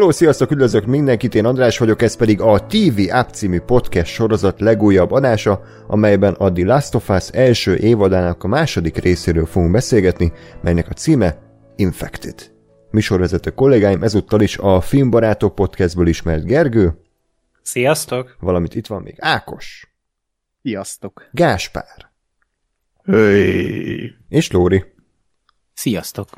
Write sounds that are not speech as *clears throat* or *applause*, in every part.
Hello, sziasztok, üdvözlök mindenkit, én András vagyok, ez pedig a TV App című podcast sorozat legújabb adása, amelyben a The Last of Us első évadának a második részéről fogunk beszélgetni, melynek a címe Infected. Műsorvezető kollégáim ezúttal is a Filmbarátok podcastből ismert Gergő. Sziasztok! Valamit itt van még Ákos. Sziasztok! Gáspár. Hey. És Lóri. Sziasztok!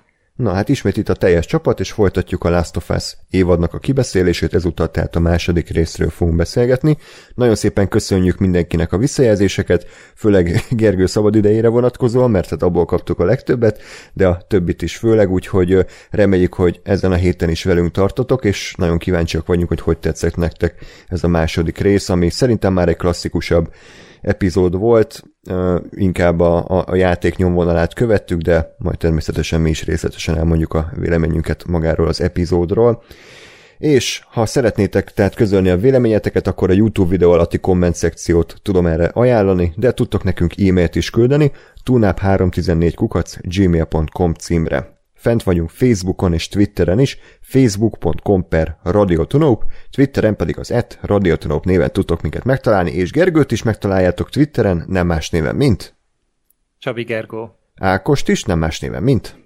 Na hát ismét itt a teljes csapat, és folytatjuk a Last of Us évadnak a kibeszélését, ezúttal tehát a második részről fogunk beszélgetni. Nagyon szépen köszönjük mindenkinek a visszajelzéseket, főleg *laughs* Gergő szabad idejére vonatkozóan, mert hát abból kaptuk a legtöbbet, de a többit is főleg, úgyhogy reméljük, hogy ezen a héten is velünk tartotok, és nagyon kíváncsiak vagyunk, hogy hogy tetszett nektek ez a második rész, ami szerintem már egy klasszikusabb epizód volt, inkább a, a, a játék nyomvonalát követtük, de majd természetesen mi is részletesen elmondjuk a véleményünket magáról az epizódról. És ha szeretnétek tehát közölni a véleményeteket, akkor a YouTube videó alatti komment szekciót tudom erre ajánlani, de tudtok nekünk e-mailt is küldeni, tunap314 kukac gmail.com címre. Fent vagyunk Facebookon és Twitteren is, facebook.com per radiotonop, Twitteren pedig az et radiotonop néven tudtok minket megtalálni, és Gergőt is megtaláljátok Twitteren, nem más néven, mint? Csabi Gergó. Ákost is, nem más néven, mint?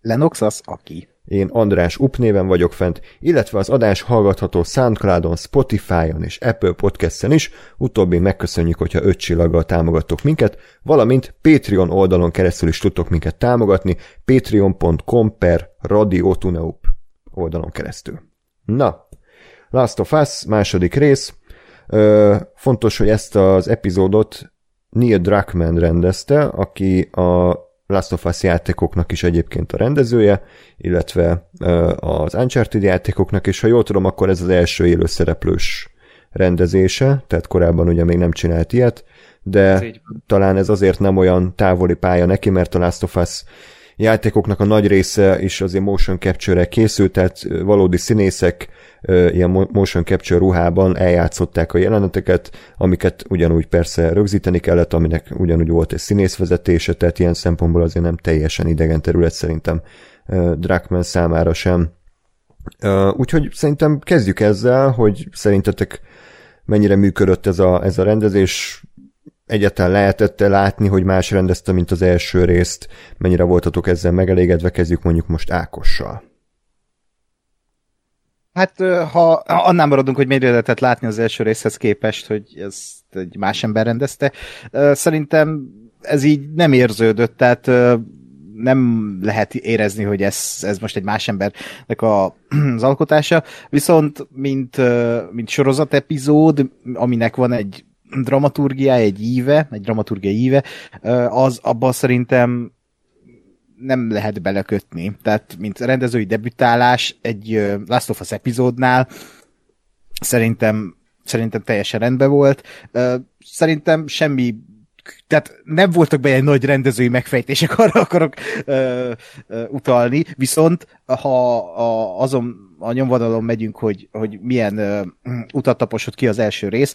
Lenox az aki. Én András Up néven vagyok fent, illetve az adás hallgatható Soundcloudon, Spotify-on és Apple Podcast-en is, utóbbi megköszönjük, hogyha öt csillaggal támogattok minket, valamint Patreon oldalon keresztül is tudtok minket támogatni, patreon.com per radiotuneup oldalon keresztül. Na, Last of Us, második rész. Ö, fontos, hogy ezt az epizódot Neil Druckmann rendezte, aki a Last of Us játékoknak is egyébként a rendezője, illetve az Uncharted játékoknak, és ha jól tudom, akkor ez az első élő szereplős rendezése, tehát korábban ugye még nem csinált ilyet, de talán ez azért nem olyan távoli pálya neki, mert a Last of Us játékoknak a nagy része is azért motion capture-re készült, tehát valódi színészek ilyen motion capture ruhában eljátszották a jeleneteket, amiket ugyanúgy persze rögzíteni kellett, aminek ugyanúgy volt egy színészvezetése, tehát ilyen szempontból azért nem teljesen idegen terület szerintem Drakman számára sem. Úgyhogy szerintem kezdjük ezzel, hogy szerintetek mennyire működött ez a, ez a rendezés, egyáltalán lehetett látni, hogy más rendezte, mint az első részt, mennyire voltatok ezzel megelégedve, kezdjük mondjuk most Ákossal. Hát ha annál maradunk, hogy mennyire lehetett látni az első részhez képest, hogy ez egy más ember rendezte, szerintem ez így nem érződött, tehát nem lehet érezni, hogy ez, ez most egy más embernek a, *clears throat* az alkotása, viszont mint, mint sorozat epizód, aminek van egy dramaturgiája, egy íve, egy dramaturgia íve, az abban szerintem nem lehet belekötni. Tehát, mint rendezői debütálás egy Last of Us epizódnál szerintem, szerintem teljesen rendben volt. Szerintem semmi tehát nem voltak be egy nagy rendezői megfejtések, *laughs* arra akarok ö, ö, utalni, viszont ha a, azon a nyomvonalon megyünk, hogy, hogy milyen ö, utat taposott ki az első rész,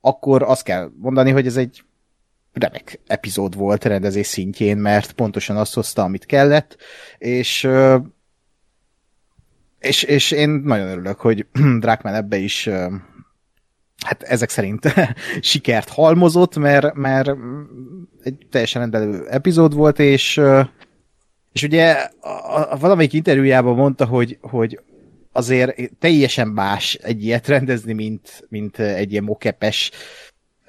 akkor azt kell mondani, hogy ez egy remek epizód volt rendezés szintjén, mert pontosan azt hozta, amit kellett, és és, és én nagyon örülök, hogy *clears throat* Drákman ebbe is hát ezek szerint *laughs* sikert halmozott, mert, mert egy teljesen rendelő epizód volt, és és ugye a, a valamelyik interjújában mondta, hogy, hogy azért teljesen más egy ilyet rendezni, mint, mint egy ilyen mokepes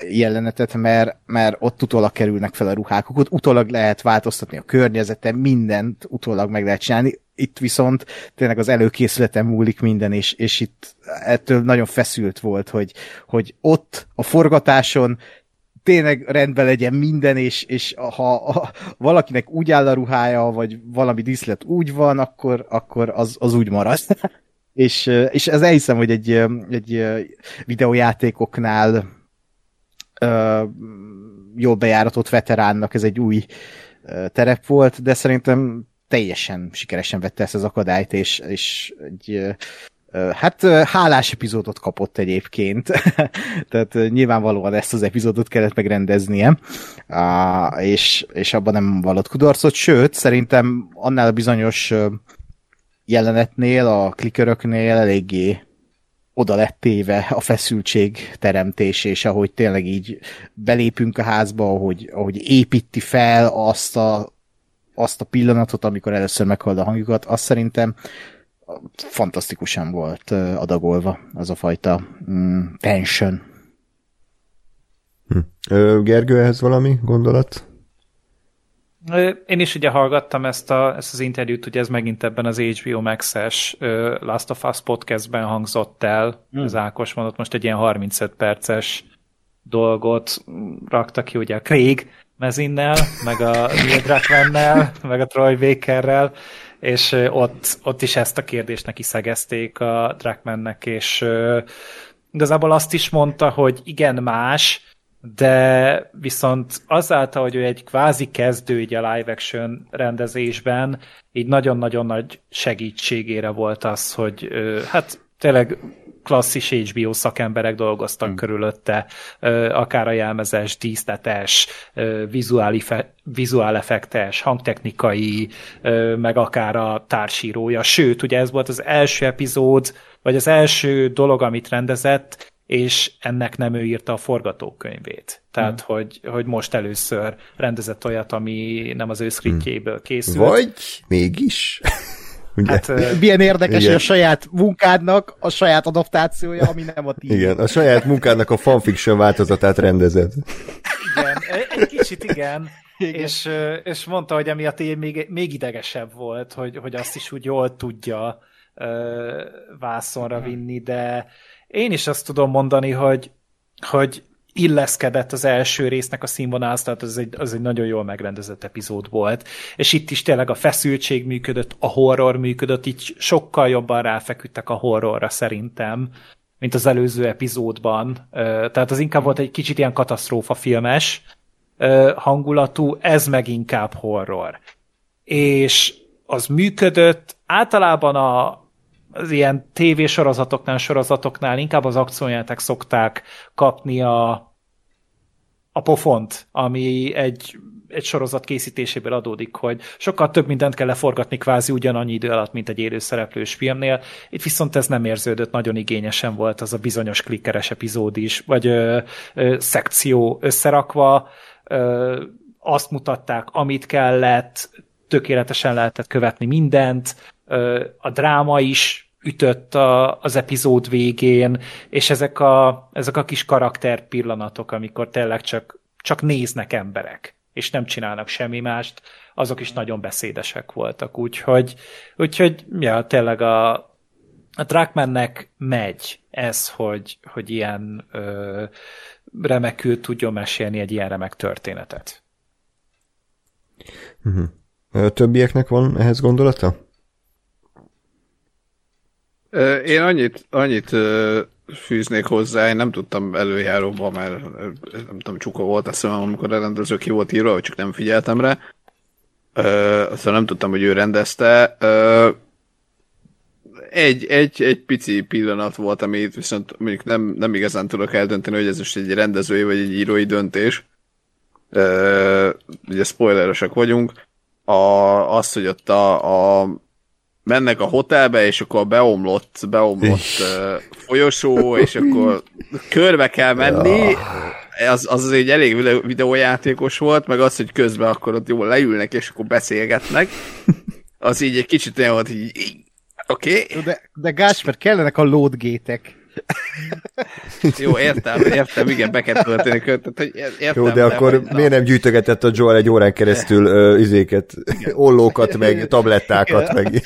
jelenetet, mert, mert ott utólag kerülnek fel a ruhák, ott utólag lehet változtatni a környezeten, mindent utólag meg lehet csinálni. Itt viszont tényleg az előkészületen múlik minden, és, és itt ettől nagyon feszült volt, hogy, hogy ott a forgatáson tényleg rendben legyen minden, és, és ha, ha valakinek úgy áll a ruhája, vagy valami díszlet úgy van, akkor, akkor az, az úgy marad. *laughs* és, és ez elhiszem, hogy egy, egy videójátékoknál jól bejáratott veteránnak ez egy új terep volt, de szerintem teljesen sikeresen vette ezt az akadályt, és, és egy Hát hálás epizódot kapott egyébként, *laughs* tehát nyilvánvalóan ezt az epizódot kellett megrendeznie, és, és abban nem vallott kudarcot, sőt, szerintem annál a bizonyos jelenetnél, a kliköröknél eléggé oda lett téve a feszültség teremtés, és ahogy tényleg így belépünk a házba, ahogy, ahogy építi fel azt a, azt a pillanatot, amikor először meghallod a hangjukat, azt szerintem fantasztikusan volt adagolva az a fajta mm, tension. Hm. Gergő, ehhez valami gondolat? Én is ugye hallgattam ezt, a, ezt az interjút, ugye ez megint ebben az HBO Max-es Last of Us podcastben hangzott el, mm. az Ákos mondott most egy ilyen 35 perces dolgot rakta ki ugye a Craig mezinnel, meg a Neil Druckmann-nel, *laughs* meg a Troy Bakerrel, és ott, ott is ezt a kérdést neki szegezték a Druckmannnek, és igazából azt is mondta, hogy igen más, de viszont azáltal, hogy ő egy kvázi kezdő így a live action rendezésben, így nagyon-nagyon nagy segítségére volt az, hogy hát tényleg klasszis HBO szakemberek dolgoztak mm. körülötte, akár a jelmezes, díszletes, vizuál effektes, hangtechnikai, meg akár a társírója. Sőt, ugye ez volt az első epizód, vagy az első dolog, amit rendezett, és ennek nem ő írta a forgatókönyvét. Tehát, hmm. hogy, hogy most először rendezett olyat, ami nem az ő hmm. készült. Vagy mégis. *laughs* Ugye? Hát, Milyen érdekes, Igen. hogy a saját munkádnak a saját adaptációja, ami nem a tiéd. Igen, a saját munkádnak a fanfiction változatát rendezed. Igen, egy kicsit igen. *laughs* igen. És, és mondta, hogy emiatt így még, még idegesebb volt, hogy, hogy azt is úgy jól tudja vászonra vinni, de én is azt tudom mondani, hogy, hogy illeszkedett az első résznek a színvonalhoz, tehát az egy, az egy nagyon jól megrendezett epizód volt. És itt is tényleg a feszültség működött, a horror működött, itt sokkal jobban ráfeküdtek a horrorra szerintem, mint az előző epizódban. Tehát az inkább volt egy kicsit ilyen katasztrófa filmes hangulatú, ez meg inkább horror. És az működött, általában a, az ilyen tévésorozatoknál, sorozatoknál inkább az akciójátek szokták kapni a, a pofont, ami egy, egy sorozat készítéséből adódik, hogy sokkal több mindent kell leforgatni kvázi ugyanannyi idő alatt, mint egy élőszereplős filmnél. Itt viszont ez nem érződött, nagyon igényesen volt az a bizonyos klikkeres epizód is, vagy ö, ö, szekció összerakva, ö, azt mutatták, amit kellett, tökéletesen lehetett követni mindent, a dráma is ütött a, az epizód végén, és ezek a, ezek a kis karakter pillanatok, amikor tényleg csak, csak néznek emberek, és nem csinálnak semmi mást, azok is nagyon beszédesek voltak, úgyhogy, úgyhogy ja, tényleg a, a Drakmannek megy ez, hogy, hogy ilyen ö, remekül tudjon mesélni egy ilyen remek történetet. Uh-huh. Többieknek van ehhez gondolata? Én annyit, annyit fűznék hozzá, én nem tudtam előjáróban, mert nem tudom, csuka volt a szemem, amikor a rendező ki volt írva, vagy csak nem figyeltem rá. Aztán nem tudtam, hogy ő rendezte. Egy, egy, egy pici pillanat volt, amit viszont mondjuk nem, nem igazán tudok eldönteni, hogy ez most egy rendezői vagy egy írói döntés. Ugye spoileresek vagyunk. A, az, hogy ott a, a mennek a hotelbe, és akkor beomlott, beomlott uh, folyosó, és akkor körbe kell menni, az, az egy elég videójátékos volt, meg az, hogy közben akkor ott jól leülnek, és akkor beszélgetnek, az így egy kicsit olyan volt, így oké. Okay. De, de Gásper, kellenek a loadgétek. Jó, értem, értem, igen, be kell tölteni tehát, hogy értem, Jó, de akkor de, miért nem gyűjtögetett a Joel egy órán keresztül uh, izéket, igen. ollókat, meg tablettákat, igen. meg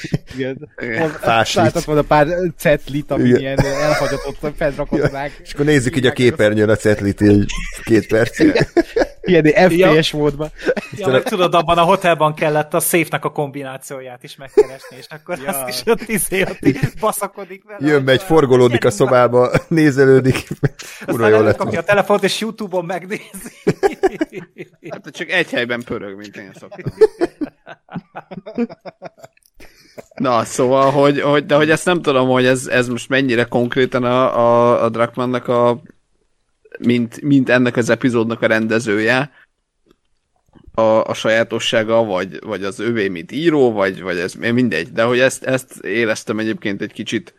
igen. fáslit. volna pár cetlit, ami igen. ilyen elhagyatott fennrakodnák. Ja, és akkor nézzük így a képernyőn a cetlit így két percig. Ilyen FPS ja. módban. Ja, meg tudod, abban a hotelban kellett a széfnek a kombinációját is megkeresni, és akkor ja. azt is ott izé, ott baszakodik vele. Jön, megy, forgolódik a szobába, *laughs* nézelődik. Ura, jól lett. a telefont, és Youtube-on megnézi. *laughs* Hát csak egy helyben pörög, mint én szoktam. Na, szóval, hogy, hogy, de hogy ezt nem tudom, hogy ez, ez most mennyire konkrétan a, a, a Drakmannak a mint, mint ennek az epizódnak a rendezője. a, a sajátossága, vagy, vagy az övé, mint író, vagy, vagy ez mindegy. De hogy ezt, ezt éreztem egyébként egy kicsit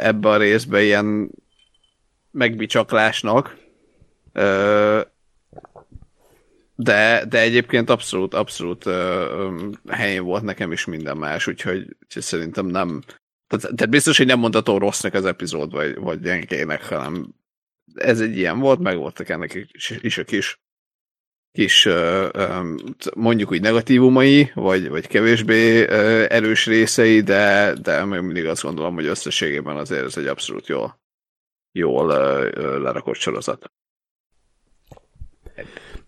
ebbe a részbe ilyen megbicsaklásnak. De, de egyébként abszolút, abszolút helyén volt nekem is minden más, úgyhogy, úgyhogy szerintem nem, tehát, tehát biztos, hogy nem mondható rossznak az epizód, vagy, vagy gyenkének, hanem ez egy ilyen volt, meg voltak ennek is, is a kis kis mondjuk úgy negatívumai, vagy, vagy kevésbé erős részei, de, de még mindig azt gondolom, hogy összességében azért ez egy abszolút jól, jól lerakott sorozat.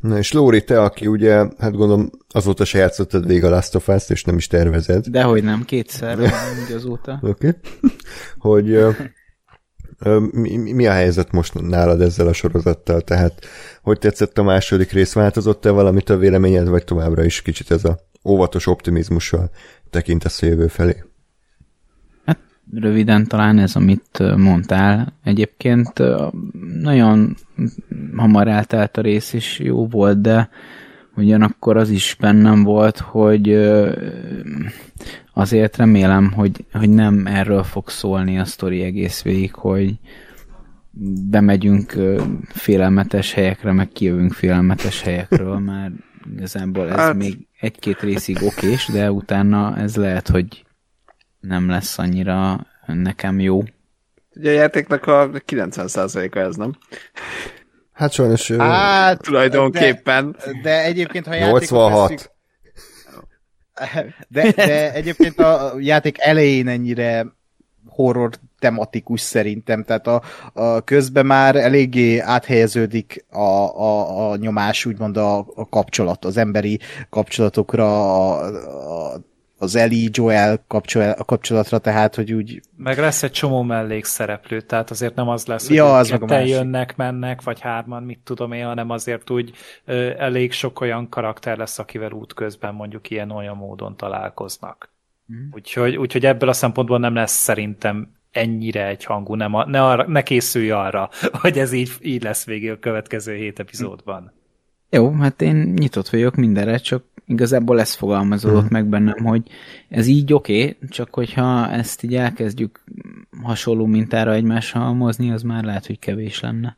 Na és Lóri, te, aki ugye, hát gondolom azóta se játszottad végig a Last of Us-t, és nem is tervezed. Dehogy nem, kétszer *laughs* úgy azóta. Oké. Okay. Hogy mi, mi a helyzet most nálad ezzel a sorozattal? Tehát, hogy tetszett a második rész? Változott-e valamit a véleményed, vagy továbbra is kicsit ez a óvatos optimizmussal tekintesz a jövő felé? Hát röviden talán ez, amit mondtál. Egyébként nagyon hamar eltelt a rész, és jó volt, de ugyanakkor az is bennem volt, hogy azért remélem, hogy, hogy nem erről fog szólni a sztori egész végig, hogy bemegyünk félelmetes helyekre, meg kijövünk félelmetes helyekről, már igazából ez hát... még egy-két részig okés, de utána ez lehet, hogy nem lesz annyira nekem jó. Ugye a játéknak a 90%-a ez, nem? Hát sajnos... Hát, tulajdonképpen. De, de egyébként, ha 86. Veszük, de, de egyébként a játék elején ennyire horror tematikus szerintem, tehát a, a közben már eléggé áthelyeződik a, a, a nyomás, úgymond a, a kapcsolat, az emberi kapcsolatokra, a, a az Eli Joel kapcsolatra, tehát, hogy úgy... Meg lesz egy csomó mellékszereplő, tehát azért nem az lesz, hogy ja, az meg jönnek, mennek, vagy hárman, mit tudom én, hanem azért úgy ö, elég sok olyan karakter lesz, akivel útközben mondjuk ilyen-olyan módon találkoznak. Mm. Úgyhogy, úgyhogy ebből a szempontból nem lesz szerintem ennyire egy hangú, nem a, ne, arra, ne készülj arra, *laughs* hogy ez így, így lesz végül a következő hét epizódban. Jó, hát én nyitott vagyok mindenre, csak igazából ez fogalmazódott hmm. meg bennem, hogy ez így oké, okay, csak hogyha ezt így elkezdjük hasonló mintára egymással halmozni, az már lehet, hogy kevés lenne.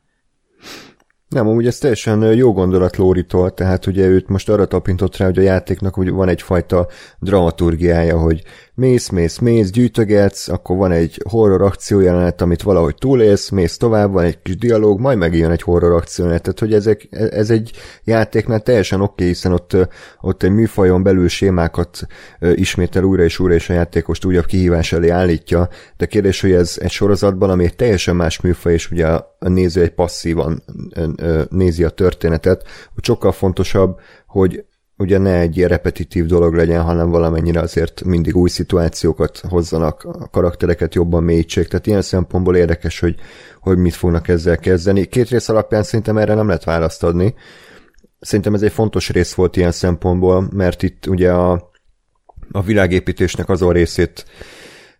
Nem, amúgy ez teljesen jó gondolat Lóritól, tehát ugye őt most arra tapintott rá, hogy a játéknak úgy van egyfajta dramaturgiája, hogy mész, mész, mész, gyűjtögetsz, akkor van egy horror akció jelenet, amit valahogy túlélsz, mész tovább, van egy kis dialóg, majd megjön egy horror akció jelenet, tehát hogy ezek, ez egy játéknál teljesen oké, okay, hiszen ott, ott egy műfajon belül sémákat ismétel újra és újra, és a játékost újabb kihívás elé állítja, de kérdés, hogy ez egy sorozatban, ami egy teljesen más műfaj, és ugye a néző egy passzívan nézi a történetet, hogy sokkal fontosabb, hogy ugye ne egy repetitív dolog legyen, hanem valamennyire azért mindig új szituációkat hozzanak, a karaktereket jobban mélyítsék, tehát ilyen szempontból érdekes, hogy, hogy mit fognak ezzel kezdeni. Két rész alapján szerintem erre nem lehet választ adni. Szerintem ez egy fontos rész volt ilyen szempontból, mert itt ugye a, a világépítésnek azon részét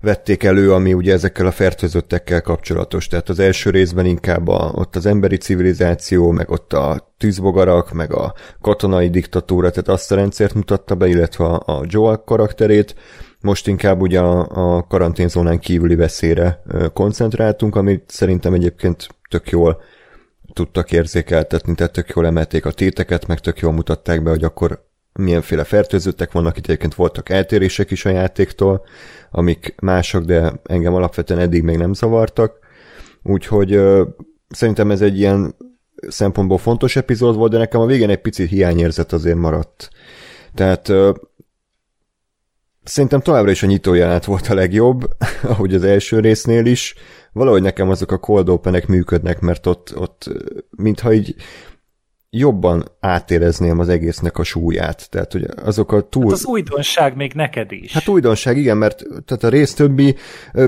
vették elő, ami ugye ezekkel a fertőzöttekkel kapcsolatos. Tehát az első részben inkább a, ott az emberi civilizáció, meg ott a tűzbogarak, meg a katonai diktatúra, tehát azt a rendszert mutatta be, illetve a, a Joel karakterét. Most inkább ugye a, a karanténzónán kívüli veszélyre koncentráltunk, amit szerintem egyébként tök jól tudtak érzékeltetni, tehát tök jól emelték a téteket, meg tök jól mutatták be, hogy akkor milyenféle fertőzöttek vannak, itt egyébként voltak eltérések is a játéktól, amik mások, de engem alapvetően eddig még nem zavartak. Úgyhogy szerintem ez egy ilyen szempontból fontos epizód volt, de nekem a végén egy picit hiányérzet azért maradt. Tehát szerintem továbbra is a nyitójelenet volt a legjobb, *laughs* ahogy az első résznél is. Valahogy nekem azok a cold openek működnek, mert ott, ott mintha így jobban átérezném az egésznek a súlyát. Tehát, hogy azok a túl... Hát az újdonság még neked is. Hát újdonság, igen, mert tehát a rész többi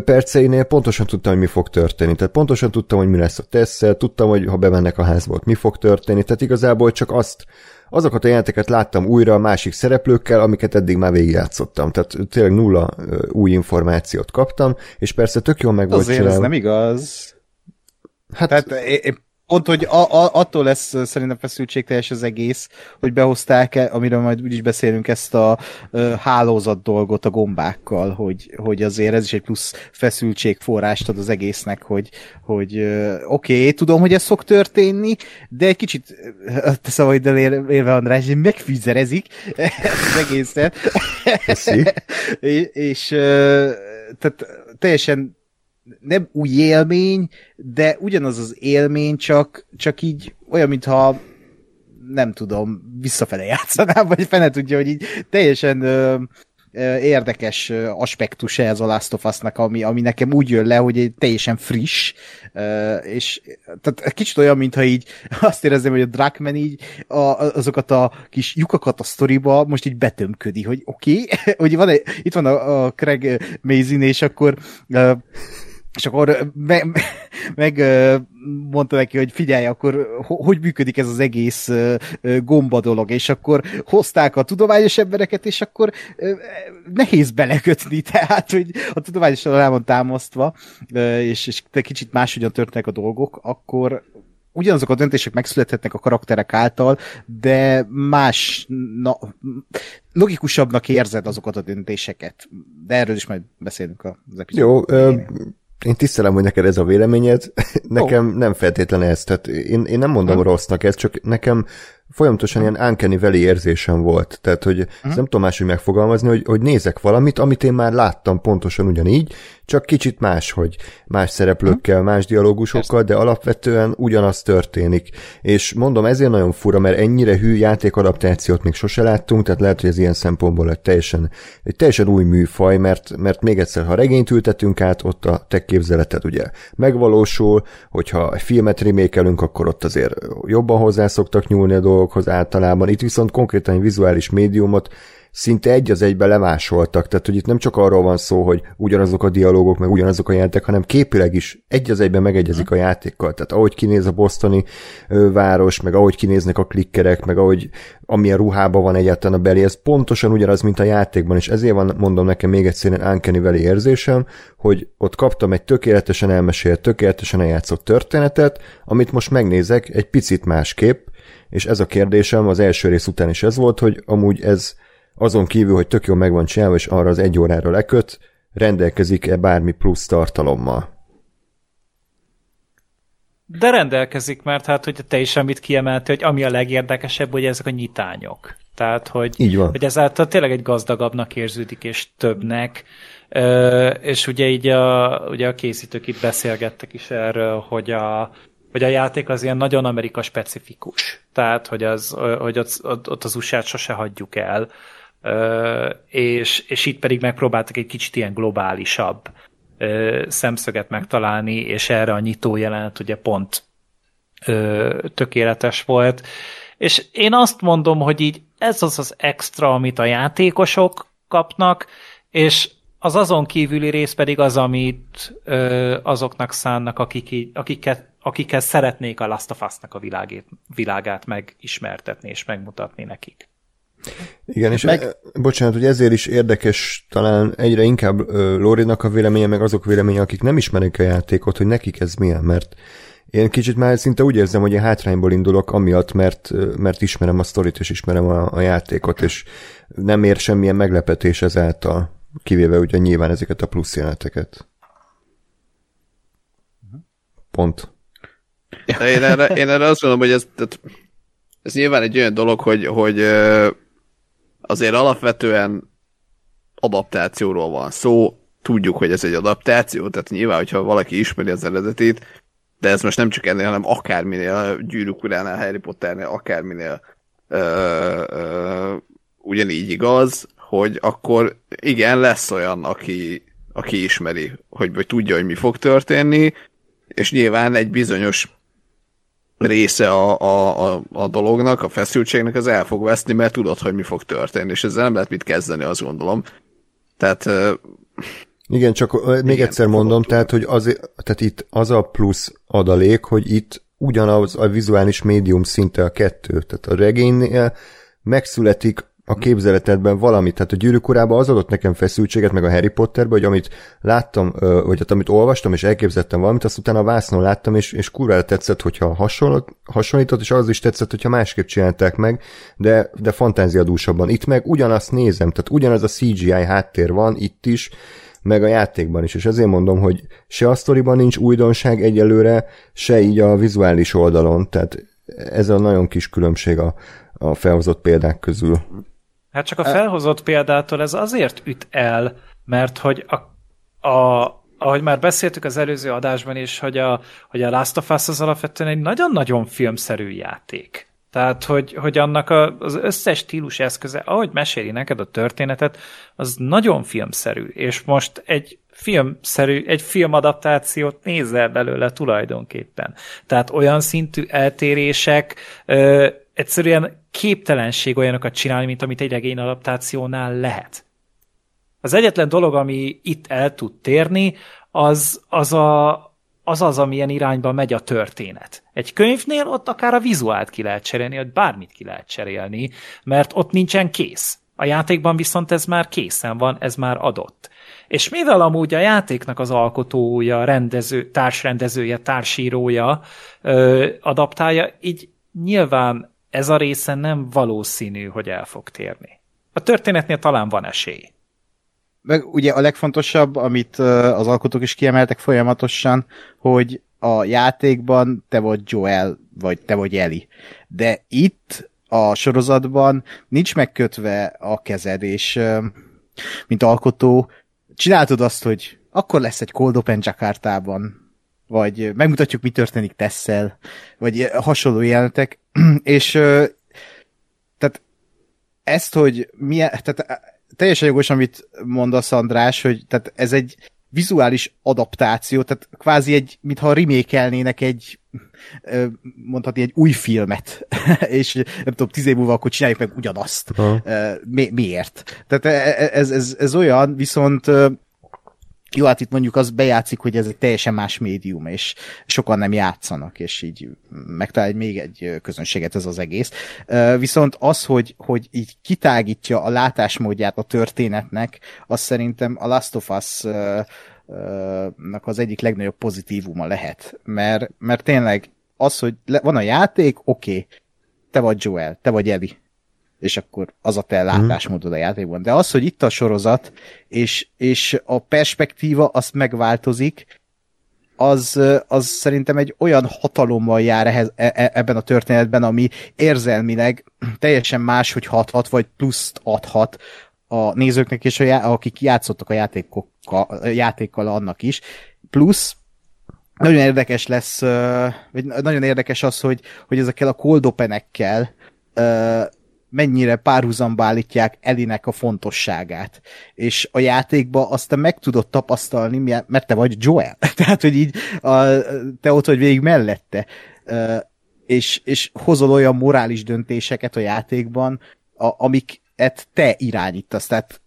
perceinél pontosan tudtam, hogy mi fog történni. Tehát pontosan tudtam, hogy mi lesz a tesszel, tudtam, hogy ha bemennek a házba, mi fog történni. Tehát igazából csak azt, azokat a jelenteket láttam újra a másik szereplőkkel, amiket eddig már végigjátszottam. Tehát tényleg nulla új információt kaptam, és persze tök jól meg volt Azért ez nem igaz. Hát, Tehát én Pont, hogy a, a, attól lesz szerintem feszültségteljes az egész, hogy behozták, -e, amiről majd úgyis beszélünk, ezt a uh, hálózat dolgot a gombákkal, hogy, hogy azért ez is egy plusz feszültségforrást ad az egésznek, hogy, hogy oké, okay, tudom, hogy ez szok történni, de egy kicsit, te szavaid élve András, megfűzerezik az egészet. *laughs* és, és tehát teljesen nem új élmény, de ugyanaz az élmény, csak, csak így olyan, mintha nem tudom, visszafele játszanám, vagy fene tudja, hogy így teljesen ö, ö, érdekes aspektus ez a Last of Us-nak, ami, ami nekem úgy jön le, hogy egy teljesen friss, ö, és tehát kicsit olyan, mintha így *laughs* azt érezném, hogy a Drakman így a, azokat a kis lyukakat a sztoriba most így betömködi, hogy oké, okay, *laughs* hogy van egy, itt van a, a Craig Mazin, és akkor ö, és akkor me, me, *laughs* meg mondta neki, hogy figyelj, akkor hogy működik ez az egész gomba dolog, és akkor hozták a tudományos embereket, és akkor nehéz belekötni, *laughs* tehát, hogy a tudományos van támasztva, és, és kicsit máshogyan történnek a dolgok, akkor ugyanazok a döntések megszülethetnek a karakterek által, de más, na, logikusabbnak érzed azokat a döntéseket. De erről is majd beszélünk az epizódban. Jó, ö, én tisztelem, hogy neked ez a véleményed, *laughs* nekem oh. nem feltétlenül ez, tehát én, én nem mondom hmm. rossznak ezt, csak nekem folyamatosan ilyen uncanny veli érzésem volt. Tehát, hogy uh-huh. nem tudom máshogy megfogalmazni, hogy, hogy nézek valamit, amit én már láttam pontosan ugyanígy, csak kicsit más, hogy más szereplőkkel, uh-huh. más dialógusokkal, de alapvetően ugyanaz történik. És mondom, ezért nagyon fura, mert ennyire hű játékadaptációt még sose láttunk, tehát lehet, hogy ez ilyen szempontból egy teljesen, egy teljesen új műfaj, mert, mert még egyszer, ha regényt ültetünk át, ott a te képzeleted ugye megvalósul, hogyha filmet remékelünk, akkor ott azért jobban hozzászoktak nyúlni a dolgok, dolgokhoz általában. Itt viszont konkrétan egy vizuális médiumot szinte egy az egybe lemásoltak, tehát hogy itt nem csak arról van szó, hogy ugyanazok a dialógok, meg ugyanazok a játék, hanem képileg is egy az egyben megegyezik a játékkal. Tehát ahogy kinéz a bostoni ö, város, meg ahogy kinéznek a klikkerek, meg ahogy amilyen ruhában van egyáltalán a beli, ez pontosan ugyanaz, mint a játékban, és ezért van, mondom nekem még egyszer egy Uncanny Valley érzésem, hogy ott kaptam egy tökéletesen elmesélt, tökéletesen eljátszott történetet, amit most megnézek egy picit másképp, és ez a kérdésem az első rész után is ez volt, hogy amúgy ez azon kívül, hogy tök jól meg van csinálva, és arra az egy órára leköt, rendelkezik-e bármi plusz tartalommal? De rendelkezik, mert hát, hogy te is amit kiemelti, hogy ami a legérdekesebb, hogy ezek a nyitányok. Tehát, hogy, Így van. hogy ezáltal tényleg egy gazdagabbnak érződik, és többnek. És ugye így a, ugye a készítők itt beszélgettek is erről, hogy a, hogy a játék az ilyen nagyon Amerika specifikus. Tehát, hogy, az, hogy ott, ott az usa sose hagyjuk el. És, és itt pedig megpróbáltak egy kicsit ilyen globálisabb szemszöget megtalálni, és erre a nyitó jelenet ugye pont tökéletes volt. És én azt mondom, hogy így ez az az extra, amit a játékosok kapnak, és az azon kívüli rész pedig az, amit ö, azoknak szánnak, akik, akiket akikkel szeretnék a Last of Us-nak a világét, világát megismertetni és megmutatni nekik. Igen, és meg... E, bocsánat, hogy ezért is érdekes talán egyre inkább Lórinak a véleménye, meg azok véleménye, akik nem ismerik a játékot, hogy nekik ez milyen, mert én kicsit már szinte úgy érzem, hogy én hátrányból indulok amiatt, mert, mert ismerem a sztorit, és ismerem a, a játékot, és nem ér semmilyen meglepetés ezáltal, kivéve ugye nyilván ezeket a plusz jeleneteket. Pont. De én erre, én erre azt mondom, hogy ez, tehát, ez nyilván egy olyan dolog, hogy, hogy azért alapvetően adaptációról van szó, tudjuk, hogy ez egy adaptáció, tehát nyilván, hogyha valaki ismeri az eredetét, de ez most nem csak ennél, hanem akárminél, Gyűrűk uránál, Harry Potternél, akárminél ö, ö, ugyanígy igaz, hogy akkor igen, lesz olyan, aki, aki ismeri, hogy vagy tudja, hogy mi fog történni, és nyilván egy bizonyos része a, a, a, a dolognak, a feszültségnek, az el fog veszni, mert tudod, hogy mi fog történni, és ezzel nem lehet mit kezdeni, azt gondolom. Tehát... Igen, csak még igen, egyszer mondom, tehát, hogy az, tehát itt az a plusz adalék, hogy itt ugyanaz a vizuális médium szinte a kettő. Tehát a regénynél megszületik a képzeletedben valamit. Tehát a gyűrűk az adott nekem feszültséget, meg a Harry Potterben, hogy amit láttam, vagy hát amit olvastam, és elképzettem valamit, azt utána a vásznon láttam, és, és kurvára tetszett, hogyha hasonlott, hasonlított, és az is tetszett, hogyha másképp csinálták meg, de, de fantáziadúsabban. Itt meg ugyanazt nézem, tehát ugyanaz a CGI háttér van itt is, meg a játékban is, és ezért mondom, hogy se a sztoriban nincs újdonság egyelőre, se így a vizuális oldalon, tehát ez a nagyon kis különbség a, a felhozott példák közül. Hát csak a felhozott példától ez azért üt el, mert hogy a, a, ahogy már beszéltük az előző adásban is, hogy a, hogy a Last of Us az alapvetően egy nagyon-nagyon filmszerű játék. Tehát, hogy, hogy annak a, az összes stílus eszköze, ahogy meséli neked a történetet, az nagyon filmszerű, és most egy filmszerű, egy filmadaptációt nézel belőle tulajdonképpen. Tehát olyan szintű eltérések, ö, egyszerűen képtelenség olyanokat csinálni, mint amit egy regény adaptációnál lehet. Az egyetlen dolog, ami itt el tud térni, az az, a, az, az amilyen irányba megy a történet. Egy könyvnél ott akár a vizuált ki lehet cserélni, vagy bármit ki lehet cserélni, mert ott nincsen kész. A játékban viszont ez már készen van, ez már adott. És mivel amúgy a játéknak az alkotója, rendező, társrendezője, társírója ö, adaptálja, így nyilván ez a része nem valószínű, hogy el fog térni. A történetnél talán van esély. Meg ugye a legfontosabb, amit az alkotók is kiemeltek folyamatosan, hogy a játékban te vagy Joel, vagy te vagy Eli. De itt a sorozatban nincs megkötve a kezed, és mint alkotó csináltad azt, hogy akkor lesz egy Cold Open Jakartában, vagy megmutatjuk, mi történik Tesszel, vagy hasonló jelenetek, *clears throat* és tehát ezt, hogy milyen, tehát teljesen jogos, amit mondasz, András, hogy tehát ez egy vizuális adaptáció, tehát kvázi egy, mintha remékelnének egy mondhatni egy új filmet, *laughs* és nem tudom, tíz év múlva akkor csináljuk meg ugyanazt. Mi, miért? Tehát e, e, ez, ez, ez olyan, viszont jó, hát itt mondjuk az bejátszik, hogy ez egy teljesen más médium, és sokan nem játszanak, és így megtalál még egy közönséget ez az egész. Viszont az, hogy, hogy így kitágítja a látásmódját a történetnek, az szerintem a Last of Us az egyik legnagyobb pozitívuma lehet. Mert, mert tényleg az, hogy van a játék, oké, okay, te vagy Joel, te vagy Eli, és akkor az a te mhm. látásmódod a játékban. De az, hogy itt a sorozat, és, és a perspektíva azt megváltozik, az, az szerintem egy olyan hatalommal jár ehhez, e, e, ebben a történetben, ami érzelmileg teljesen más, hogy hathat, vagy pluszt adhat a nézőknek, és a, já- akik játszottak a játékokkal, játékkal annak is. Plusz nagyon érdekes lesz, vagy nagyon érdekes az, hogy, hogy ezekkel a cold openekkel mennyire párhuzamba állítják Elinek a fontosságát. És a játékba azt te meg tudod tapasztalni, mert te vagy Joel. *laughs* Tehát, hogy így a, te ott vagy végig mellette. És, és hozol olyan morális döntéseket a játékban, a, amiket te irányítasz. Tehát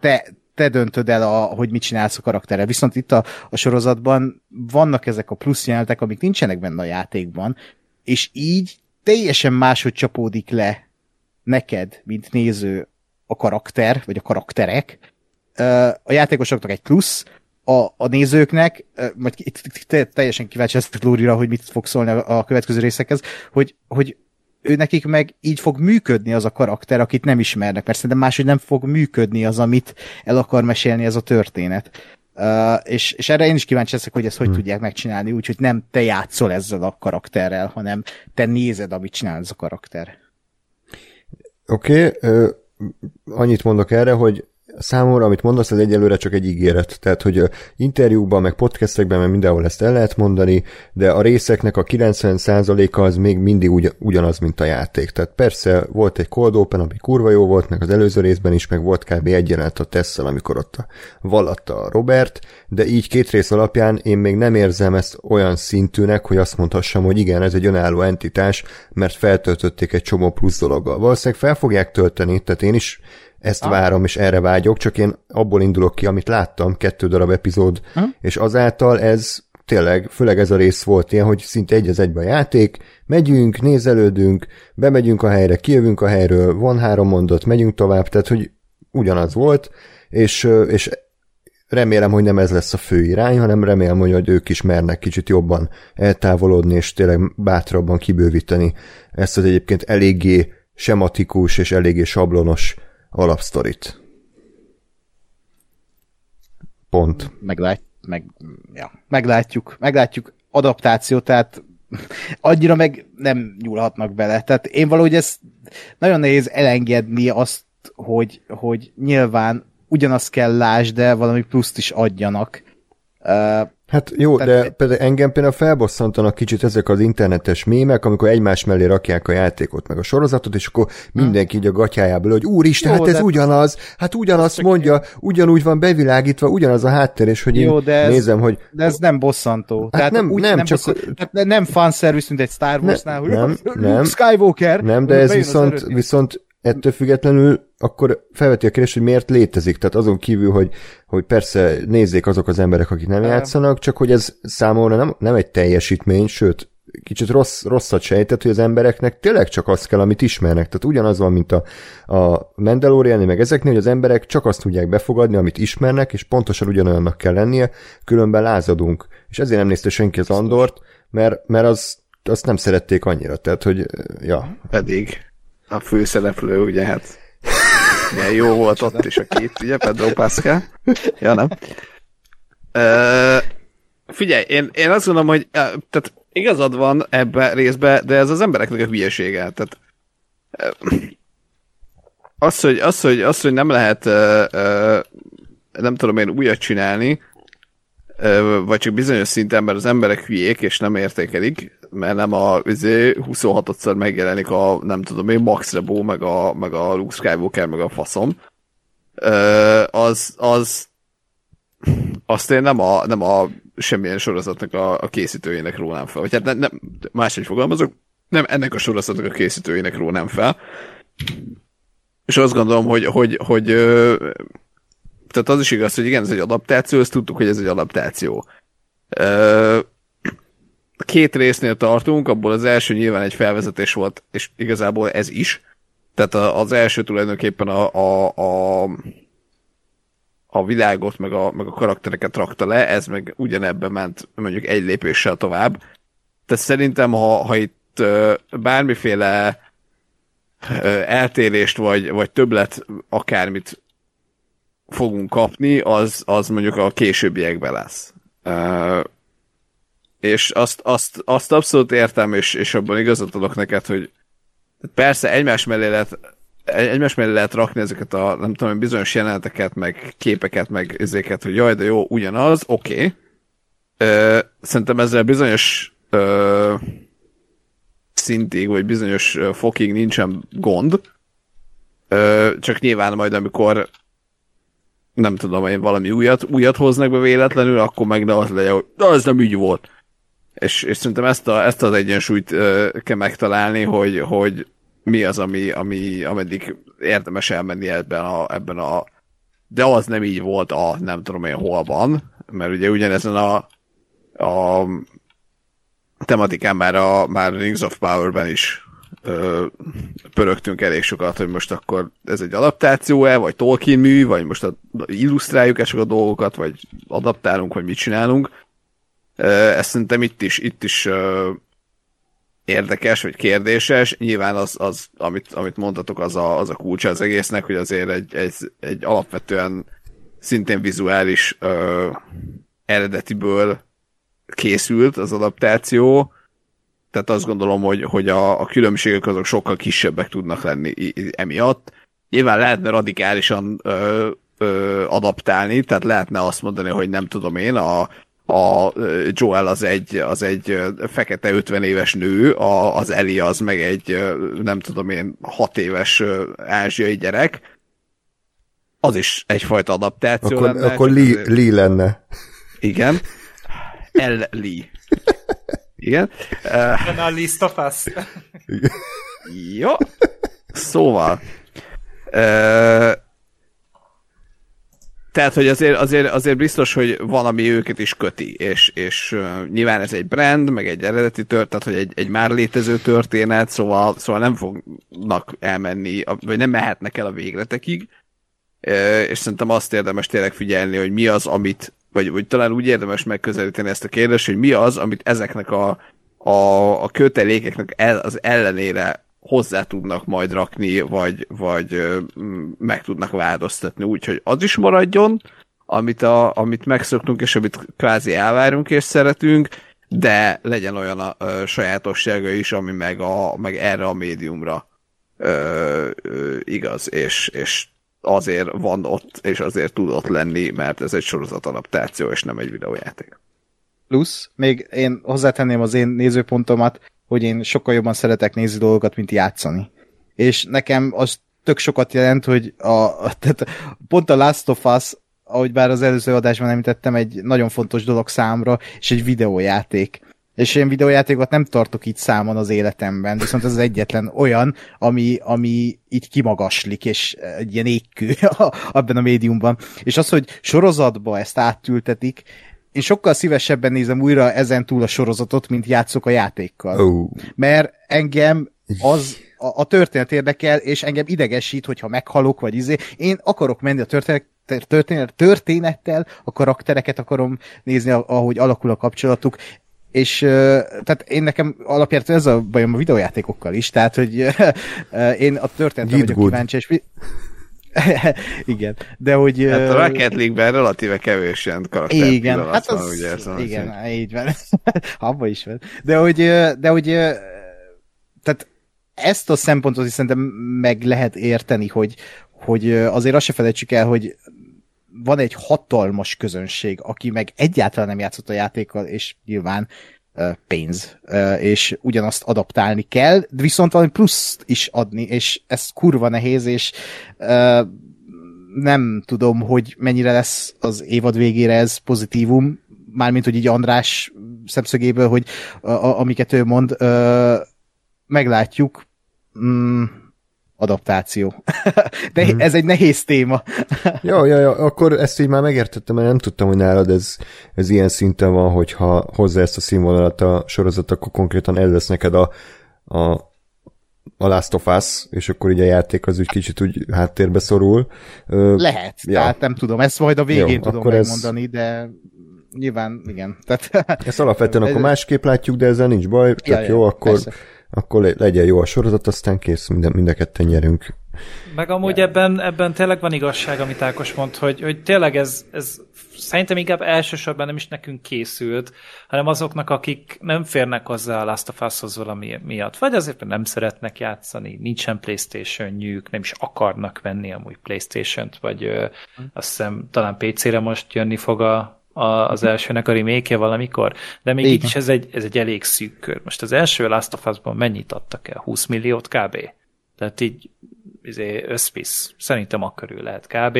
te, te döntöd el, a, hogy mit csinálsz a karakterrel. Viszont itt a, a sorozatban vannak ezek a plusz jelenetek, amik nincsenek benne a játékban, és így teljesen máshogy csapódik le neked, mint néző a karakter, vagy a karakterek. A játékosoknak egy plusz, a, a nézőknek, majd itt teljesen kíváncsi ezt Lórira, hogy mit fog szólni a következő részekhez, hogy, hogy ő nekik meg így fog működni az a karakter, akit nem ismernek, mert szerintem máshogy nem fog működni az, amit el akar mesélni ez a történet. Uh, és, és erre én is kíváncsi leszek, hogy ezt hogy hmm. tudják megcsinálni, úgyhogy nem te játszol ezzel a karakterrel, hanem te nézed, amit csinál ez a karakter. Oké, okay, annyit mondok erre, hogy számomra, amit mondasz, ez egyelőre csak egy ígéret. Tehát, hogy interjúkban, meg podcastekben, meg mindenhol ezt el lehet mondani, de a részeknek a 90%-a az még mindig ugy, ugyanaz, mint a játék. Tehát persze volt egy cold open, ami kurva jó volt, meg az előző részben is, meg volt kb. egy jelenet a Tesszel, amikor ott a, vallatta a Robert, de így két rész alapján én még nem érzem ezt olyan szintűnek, hogy azt mondhassam, hogy igen, ez egy önálló entitás, mert feltöltötték egy csomó plusz dologgal. Valószínűleg fel fogják tölteni, tehát én is ezt ah. várom, és erre vágyok, csak én abból indulok ki, amit láttam, kettő darab epizód, ah. és azáltal ez tényleg, főleg ez a rész volt ilyen, hogy szinte egy az egybe a játék, megyünk, nézelődünk, bemegyünk a helyre, kijövünk a helyről, van három mondat, megyünk tovább, tehát hogy ugyanaz volt, és, és remélem, hogy nem ez lesz a fő irány, hanem remélem, hogy ők is mernek kicsit jobban eltávolodni, és tényleg bátrabban kibővíteni ezt az egyébként eléggé sematikus és eléggé sablonos alapsztorit. Pont. Meglát, meg, ja, meglátjuk, meglátjuk adaptáció, tehát *laughs* annyira meg nem nyúlhatnak bele. Tehát én valahogy ez nagyon nehéz elengedni azt, hogy, hogy nyilván ugyanazt kell lásd, de valami pluszt is adjanak. Uh, Hát jó, Tehát, de például engem például felbosszantanak kicsit ezek az internetes mémek, amikor egymás mellé rakják a játékot, meg a sorozatot, és akkor mindenki így a gatyájából, hogy úristen, jó, hát ez de... ugyanaz, hát ugyanazt mondja, ugyanúgy van bevilágítva, ugyanaz a háttér, és hogy jó, én de ez, nézem, hogy... De ez nem bosszantó. Hát Tehát nem, úgy, nem, nem, csak... Bosszantó, tehát nem fanservice, mint egy Star Wars-nál, ne, hogy nem, nem, Skywalker. Nem, de ez viszont, viszont ettől függetlenül akkor felveti a kérdést, hogy miért létezik. Tehát azon kívül, hogy, hogy persze nézzék azok az emberek, akik nem játszanak, csak hogy ez számomra nem, nem egy teljesítmény, sőt, kicsit rossz, rosszat sejtett, hogy az embereknek tényleg csak azt kell, amit ismernek. Tehát ugyanaz van, mint a, a Mandalorian, meg ezeknél, hogy az emberek csak azt tudják befogadni, amit ismernek, és pontosan ugyanolyannak kell lennie, különben lázadunk. És ezért nem nézte senki az Andort, mert, mert az, azt nem szerették annyira. Tehát, hogy, ja. Pedig a főszereplő, ugye hát milyen jó volt ott is a két, ugye, Pedro Pascal. Ja, nem? Uh, figyelj, én, én azt gondolom, hogy tehát igazad van ebbe részbe, de ez az embereknek a hülyesége. Tehát az, hogy, az, hogy, az, hogy nem lehet uh, uh, nem tudom én újat csinálni, vagy csak bizonyos szinten, mert az emberek hülyék, és nem értékelik, mert nem a 26-szor izé, megjelenik a, nem tudom én, Max Rebo, meg a, meg a Luke Skywalker, meg a faszom. Az, az azt én nem a, nem a semmilyen sorozatnak a, a készítőjének rónám fel. Vagy hát nem, nem, máshogy fogalmazok, nem ennek a sorozatnak a készítőjének rónám fel. És azt gondolom, hogy, hogy, hogy tehát az is igaz, hogy igen, ez egy adaptáció, ezt tudtuk, hogy ez egy adaptáció. Két résznél tartunk, abból az első nyilván egy felvezetés volt, és igazából ez is. Tehát az első tulajdonképpen a, a, a, a világot, meg a, meg a karaktereket rakta le, ez meg ugyanebben ment mondjuk egy lépéssel tovább. Tehát szerintem, ha, ha itt bármiféle eltérést, vagy, vagy többlet akármit fogunk kapni, az, az mondjuk a későbbiekben lesz. És azt, azt, azt abszolút értem, és, és abban igazat adok neked, hogy persze egymás mellé lehet egymás mellé lehet rakni ezeket a, nem tudom, bizonyos jeleneteket, meg képeket, meg ezeket, hogy jaj, de jó, ugyanaz, oké. Okay. szerintem ezzel bizonyos ö, szintig, vagy bizonyos fokig nincsen gond. Ö, csak nyilván majd, amikor nem tudom, én valami újat, újat hoznak be véletlenül, akkor meg ne az legyen, hogy de ez nem így volt. És, és szerintem ezt, a, ezt az egyensúlyt ö, kell megtalálni, hogy, hogy mi az, ami, ami, ameddig érdemes elmenni ebben a, ebben a de az nem így volt a nem tudom én holban, mert ugye ugyanezen a, a tematikán már a már Rings of Power-ben is pörögtünk elég sokat, hogy most akkor ez egy adaptáció-e, vagy Tolkien mű, vagy most a, illusztráljuk-e csak a dolgokat, vagy adaptálunk, vagy mit csinálunk. Ö, ezt szerintem itt is, itt is érdekes, vagy kérdéses. Nyilván az, az amit, amit mondtatok, az a, az a kulcsa az egésznek, hogy azért egy, egy, egy alapvetően szintén vizuális ö, eredetiből készült az adaptáció, tehát azt gondolom, hogy, hogy a, a különbségek azok sokkal kisebbek tudnak lenni emiatt. Nyilván lehetne radikálisan ö, ö, adaptálni, tehát lehetne azt mondani, hogy nem tudom én, a, a Joel az egy, az egy fekete 50 éves nő, a, az Eli az meg egy nem tudom én 6 éves ázsiai gyerek. Az is egyfajta adaptáció akkor, lenne. Akkor Lee, Lee lenne. Igen. El Lee. Igen. Uh, a us. Jó. Szóval. Uh, Tehát, hogy azért, azért, azért biztos, hogy van, ami őket is köti, és, és uh, nyilván ez egy brand, meg egy eredeti történet, tehát, hogy egy, egy már létező történet, szóval, szóval nem fognak elmenni, vagy nem mehetnek el a végletekig, uh, és szerintem azt érdemes tényleg figyelni, hogy mi az, amit, vagy, vagy talán úgy érdemes megközelíteni ezt a kérdést, hogy mi az, amit ezeknek a, a, a kötelékeknek el, az ellenére hozzá tudnak majd rakni, vagy, vagy meg tudnak változtatni, úgyhogy az is maradjon, amit, a, amit megszoktunk, és amit kvázi elvárunk és szeretünk, de legyen olyan a, a sajátossága is, ami meg, a, meg erre a médiumra ö, ö, igaz, és, és azért van ott, és azért tud lenni, mert ez egy sorozat adaptáció, és nem egy videójáték. Plusz, még én hozzátenném az én nézőpontomat, hogy én sokkal jobban szeretek nézni dolgokat, mint játszani. És nekem az tök sokat jelent, hogy a, tehát pont a Last of Us, ahogy bár az előző adásban említettem, egy nagyon fontos dolog számra, és egy videójáték. És én videójátékot nem tartok így számon az életemben, viszont ez az egyetlen olyan, ami, ami így kimagaslik, és egy ilyen égkő *laughs* abban a médiumban. És az, hogy sorozatba ezt átültetik, én sokkal szívesebben nézem újra ezen túl a sorozatot, mint játszok a játékkal. Oh. Mert engem az a, a történet érdekel, és engem idegesít, hogyha meghalok, vagy izé. Én akarok menni a történet, történet, történettel, a karaktereket akarom nézni, ahogy alakul a kapcsolatuk, és tehát én nekem alapjáraton ez a bajom a videójátékokkal is, tehát hogy én a történetre vagyok good. kíváncsi, és *laughs* igen, de hogy... Hát a Rocket League-ben relatíve kevés ilyen karakter Igen, hát az, van, ugye, szóval igen, hogy... így van. *laughs* Abba is van. De hogy, de hogy tehát ezt a szempontot is szerintem meg lehet érteni, hogy, hogy azért azt se felejtsük el, hogy van egy hatalmas közönség, aki meg egyáltalán nem játszott a játékkal, és nyilván pénz, és ugyanazt adaptálni kell, viszont valami pluszt is adni, és ez kurva nehéz, és nem tudom, hogy mennyire lesz az évad végére ez pozitívum, mármint, hogy így András szemszögéből, hogy a, amiket ő mond, meglátjuk. Adaptáció. *laughs* De hmm. ez egy nehéz téma. ja, ja, ja, akkor ezt így már megértettem, mert nem tudtam, hogy nálad ez, ez ilyen szinten van, hogyha hozzá ezt a színvonalat a sorozat, akkor konkrétan ez lesz neked a, a, a Last of Us, és akkor így a játék az úgy kicsit úgy háttérbe szorul. Lehet, ja. tehát nem tudom, ezt majd a végén Jó, tudom megmondani, ez... de nyilván igen. Tehát, ezt alapvetően *laughs* akkor másképp látjuk, de ezzel nincs baj, ja, tök ja, jó, akkor persze akkor legyen jó a sorozat, aztán kész, minden, mind a ketten nyerünk. Meg amúgy ja. ebben, ebben tényleg van igazság, amit Ákos mond, hogy, hogy tényleg ez, ez szerintem inkább elsősorban nem is nekünk készült, hanem azoknak, akik nem férnek hozzá a Last of Us-hoz valami miatt. Vagy azért, mert nem szeretnek játszani, nincsen Playstation-jük, nem is akarnak venni amúgy Playstation-t, vagy ö, azt hiszem talán PC-re most jönni fog a, a, az elsőnek a remake valamikor, de még így is ez egy, ez egy elég szűk kör. Most az első Last of Us-ban mennyit adtak el? 20 milliót kb? Tehát így izé. Szerintem akkörül lehet kb.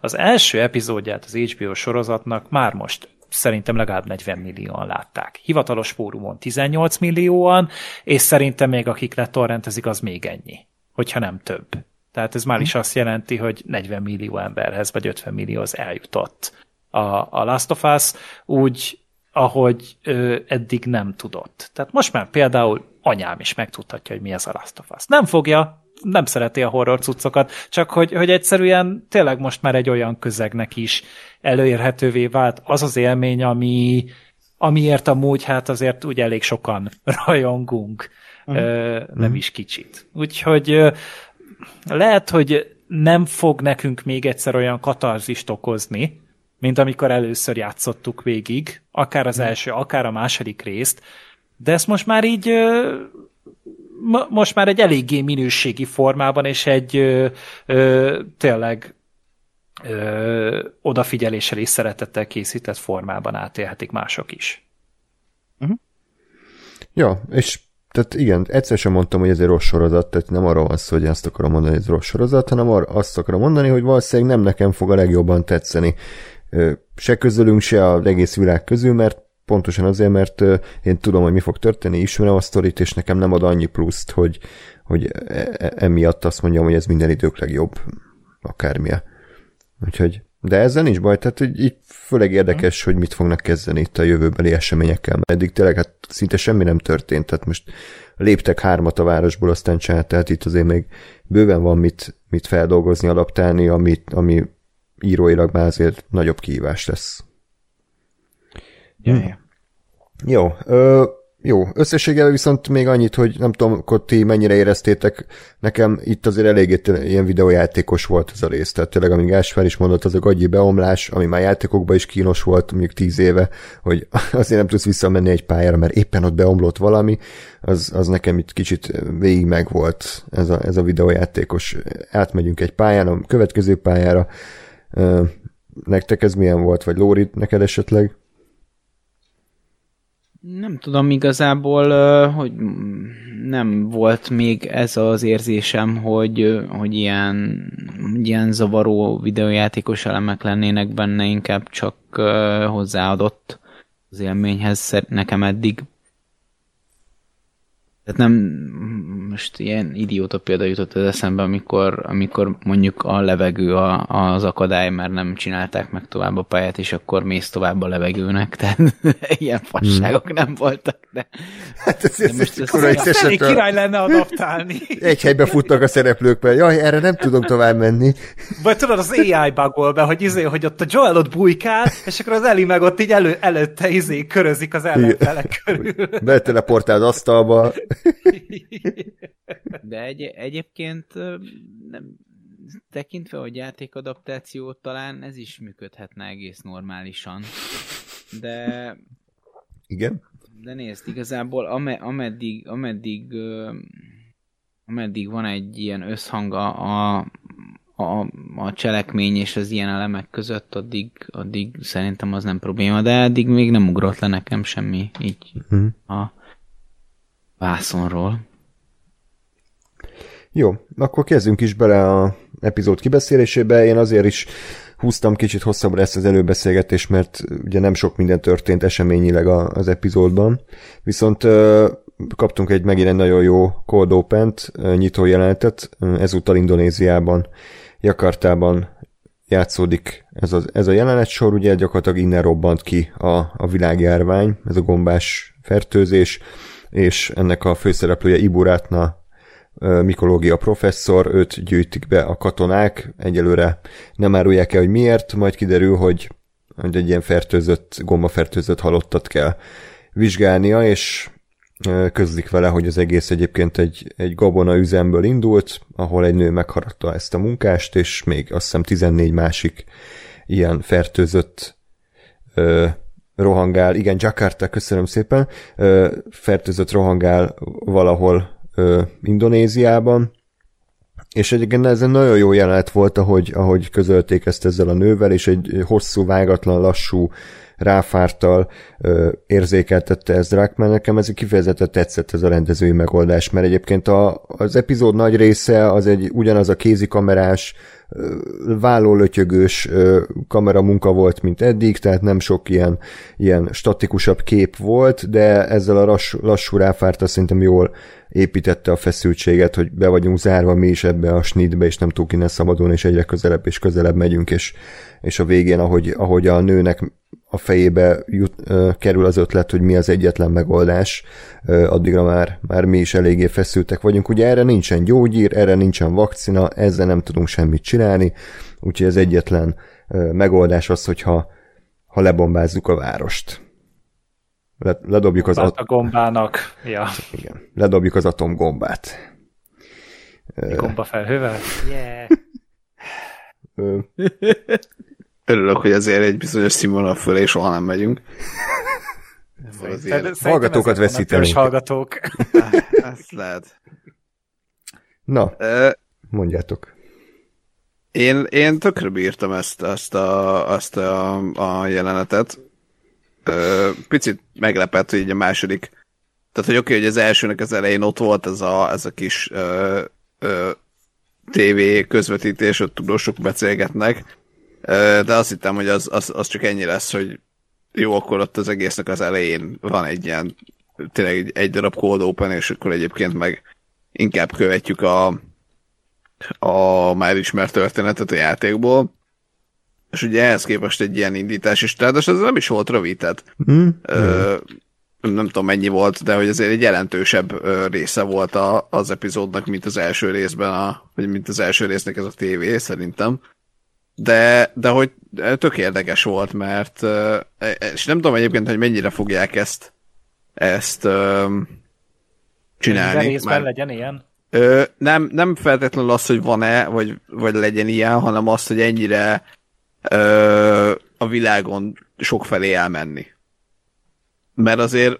Az első epizódját az HBO sorozatnak már most szerintem legalább 40 millióan látták. Hivatalos fórumon 18 millióan, és szerintem még akik letorrentezik, az még ennyi, hogyha nem több. Tehát ez már is azt jelenti, hogy 40 millió emberhez, vagy 50 millió az eljutott a, a Last of Us, úgy, ahogy ö, eddig nem tudott. Tehát most már például anyám is megtudhatja, hogy mi ez a Last of Us. Nem fogja, nem szereti a horror cuccokat, csak hogy, hogy egyszerűen tényleg most már egy olyan közegnek is előérhetővé vált az az élmény, ami, amiért amúgy hát azért úgy elég sokan *laughs* rajongunk, mm. ö, nem mm. is kicsit. Úgyhogy ö, lehet, hogy nem fog nekünk még egyszer olyan katarzist okozni, mint amikor először játszottuk végig, akár az első, akár a második részt, de ezt most már így most már egy eléggé minőségi formában, és egy ö, ö, tényleg ö, odafigyeléssel és szeretettel készített formában átélhetik mások is. Uh-huh. Ja, és tehát igen, egyszer sem mondtam, hogy ez egy rossz sorozat, tehát nem arról van szó, hogy azt akarom mondani, hogy ez rossz sorozat, hanem arra azt akarom mondani, hogy valószínűleg nem nekem fog a legjobban tetszeni se közülünk, se az egész világ közül, mert pontosan azért, mert én tudom, hogy mi fog történni, ismerem a sztorit, és nekem nem ad annyi pluszt, hogy, hogy e, e, emiatt azt mondjam, hogy ez minden idők legjobb, akármilyen. Úgyhogy De ezzel nincs baj, tehát így, így főleg érdekes, hogy mit fognak kezdeni itt a jövőbeli eseményekkel, mert eddig tényleg hát szinte semmi nem történt, tehát most léptek hármat a városból, aztán csinált, tehát itt azért még bőven van mit, mit feldolgozni, adaptálni, amit, ami íróilag már azért nagyobb kihívás lesz. Ja, ja. Jó, ö, jó, összességében viszont még annyit, hogy nem tudom, hogy ti mennyire éreztétek, nekem itt azért eléggé ilyen videójátékos volt ez a rész, tehát tényleg, amíg Ásvár is mondott, az a gagyi beomlás, ami már játékokban is kínos volt, mondjuk tíz éve, hogy *laughs* azért nem tudsz visszamenni egy pályára, mert éppen ott beomlott valami, az, az nekem itt kicsit végig megvolt ez a, ez a videójátékos. Átmegyünk egy pályán, a következő pályára, nektek ez milyen volt, vagy Lóri, neked esetleg? Nem tudom igazából, hogy nem volt még ez az érzésem, hogy, hogy ilyen, ilyen zavaró videójátékos elemek lennének benne, inkább csak hozzáadott az élményhez nekem eddig. Tehát nem, most ilyen idióta példa jutott az eszembe, amikor, amikor mondjuk a levegő a, az akadály, mert nem csinálták meg tovább a pályát, és akkor mész tovább a levegőnek, *laughs* tehát ilyen fasságok hmm. nem voltak, de... Hát ez, ez, de most ez, ez, ez király lenne adaptálni. Egy helybe futnak a szereplők, mert jaj, erre nem tudom tovább menni. Vagy tudod, az AI bugol be, hogy, izé, hogy ott a Joel ott bujkál, és akkor az Eli meg ott így elő, előtte izé körözik az ellenfelek körül. Beteleportál az asztalba. *laughs* De egy, egyébként nem, tekintve, hogy játékadaptáció talán ez is működhetne egész normálisan. De... Igen? De nézd, igazából ameddig, ameddig, ameddig van egy ilyen összhang a, a, a, a cselekmény és az ilyen elemek között, addig, addig szerintem az nem probléma, de eddig még nem ugrott le nekem semmi így uh-huh. a vászonról. Jó, akkor kezdjünk is bele a epizód kibeszélésébe. Én azért is húztam kicsit hosszabbra ezt az előbeszélgetést, mert ugye nem sok minden történt eseményileg az epizódban. Viszont kaptunk egy megint egy nagyon jó cold open-t, nyitó jelenetet, ezúttal Indonéziában, Jakartában játszódik ez a, ez a jelenet sor, ugye gyakorlatilag innen robbant ki a, a világjárvány, ez a gombás fertőzés, és ennek a főszereplője Iburátna mikológia professzor, őt gyűjtik be a katonák, egyelőre nem árulják el, hogy miért, majd kiderül, hogy, hogy egy ilyen fertőzött, gombafertőzött halottat kell vizsgálnia, és közlik vele, hogy az egész egyébként egy, egy gabona üzemből indult, ahol egy nő megharadta ezt a munkást, és még azt hiszem 14 másik ilyen fertőzött rohangál, igen, Jakarta, köszönöm szépen, fertőzött rohangál valahol Indonéziában, és egyébként ez egy nagyon jó jelenet volt, ahogy, ahogy közölték ezt ezzel a nővel, és egy hosszú, vágatlan, lassú ráfártal ö, érzékeltette ez Drakman. Nekem ez kifejezetten tetszett ez a rendezői megoldás, mert egyébként a, az epizód nagy része az egy ugyanaz a kézikamerás, vállólötyögős kameramunka volt, mint eddig, tehát nem sok ilyen, ilyen statikusabb kép volt, de ezzel a lassú, lassú ráfárta szerintem jól építette a feszültséget, hogy be vagyunk zárva mi is ebbe a snitbe, és nem tudunk innen szabadulni, és egyre közelebb és közelebb megyünk, és, és a végén, ahogy, ahogy a nőnek a fejébe jut, kerül az ötlet, hogy mi az egyetlen megoldás, addigra már, már mi is eléggé feszültek vagyunk. Ugye erre nincsen gyógyír, erre nincsen vakcina, ezzel nem tudunk semmit csinálni, úgyhogy az egyetlen megoldás az, hogyha ha lebombázzuk a várost. Le, ledobjuk az... At- a gombának. Ja. Igen, ledobjuk az atomgombát. Gomba felhővel? Yeah. *laughs* Örülök, hogy azért egy bizonyos színvonal fölé soha nem megyünk. Azért... Hallgatókat veszíteni. hallgatók. *laughs* Ezt lehet. Na, mondjátok. Én, én tökre bírtam ezt, ezt, a, ezt a, a jelenetet. Picit meglepett, hogy így a második tehát, hogy oké, okay, hogy az elsőnek az elején ott volt ez a, ez a kis ö, ö, TV közvetítés, ott tudósok beszélgetnek, de azt hittem, hogy az, az, az csak ennyi lesz, hogy jó, akkor ott az egésznek az elején van egy ilyen tényleg egy, egy darab cold open, és akkor egyébként meg inkább követjük a, a már ismert történetet a játékból. és ugye ehhez képest egy ilyen indítás is, tehát ez nem is volt rövid, tehát Hm? ö, nem tudom mennyi volt, de hogy azért egy jelentősebb része volt a, az epizódnak, mint az első részben, a, vagy mint az első résznek ez a tévé, szerintem. De, de hogy tök érdekes volt, mert ö, és nem tudom egyébként, hogy mennyire fogják ezt ezt csinálni. részben mert- legyen ilyen? Ö, nem, nem feltétlenül az, hogy van-e, vagy, vagy legyen ilyen, hanem az, hogy ennyire ö, a világon sokfelé elmenni. Mert azért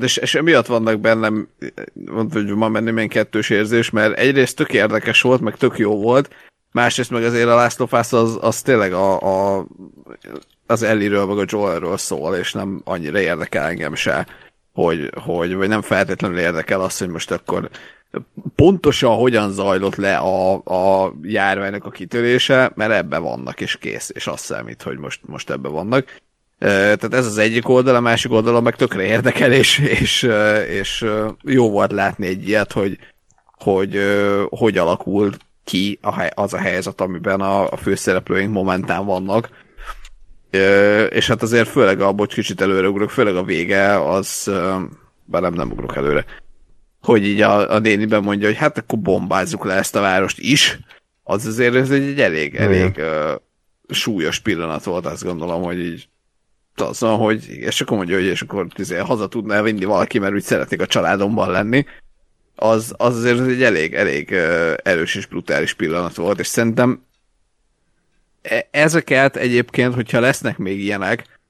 és, és emiatt vannak bennem, mondta, hogy ma menni ilyen kettős érzés, mert egyrészt tök érdekes volt, meg tök jó volt, másrészt meg azért a Last of az, az tényleg a, a, az Ellie-ről, meg a Joelről szól, és nem annyira érdekel engem se, hogy, hogy vagy nem feltétlenül érdekel az, hogy most akkor pontosan hogyan zajlott le a, a járványnak a kitörése, mert ebbe vannak, és kész, és azt számít, hogy most, most ebbe vannak. Tehát ez az egyik oldal, a másik oldala meg tökre érdekel, és, és, és jó volt látni egy ilyet, hogy hogy hogy alakul ki a, hely- az a helyzet, amiben a, a főszereplőink momentán vannak. Ö, és hát azért főleg a, bocs, kicsit előreugrok, főleg a vége, az, ö, bár nem, nem ugrok előre, hogy így a, a néniben mondja, hogy hát akkor bombázzuk le ezt a várost is, az azért ez egy, egy elég, elég ö, súlyos pillanat volt, azt gondolom, hogy így az van, hogy és akkor mondja, hogy és akkor haza tudná vinni valaki, mert úgy szeretnék a családomban lenni, az, az azért egy elég, elég erős és brutális pillanat volt, és szerintem e- ezeket egyébként, hogyha lesznek még ilyenek,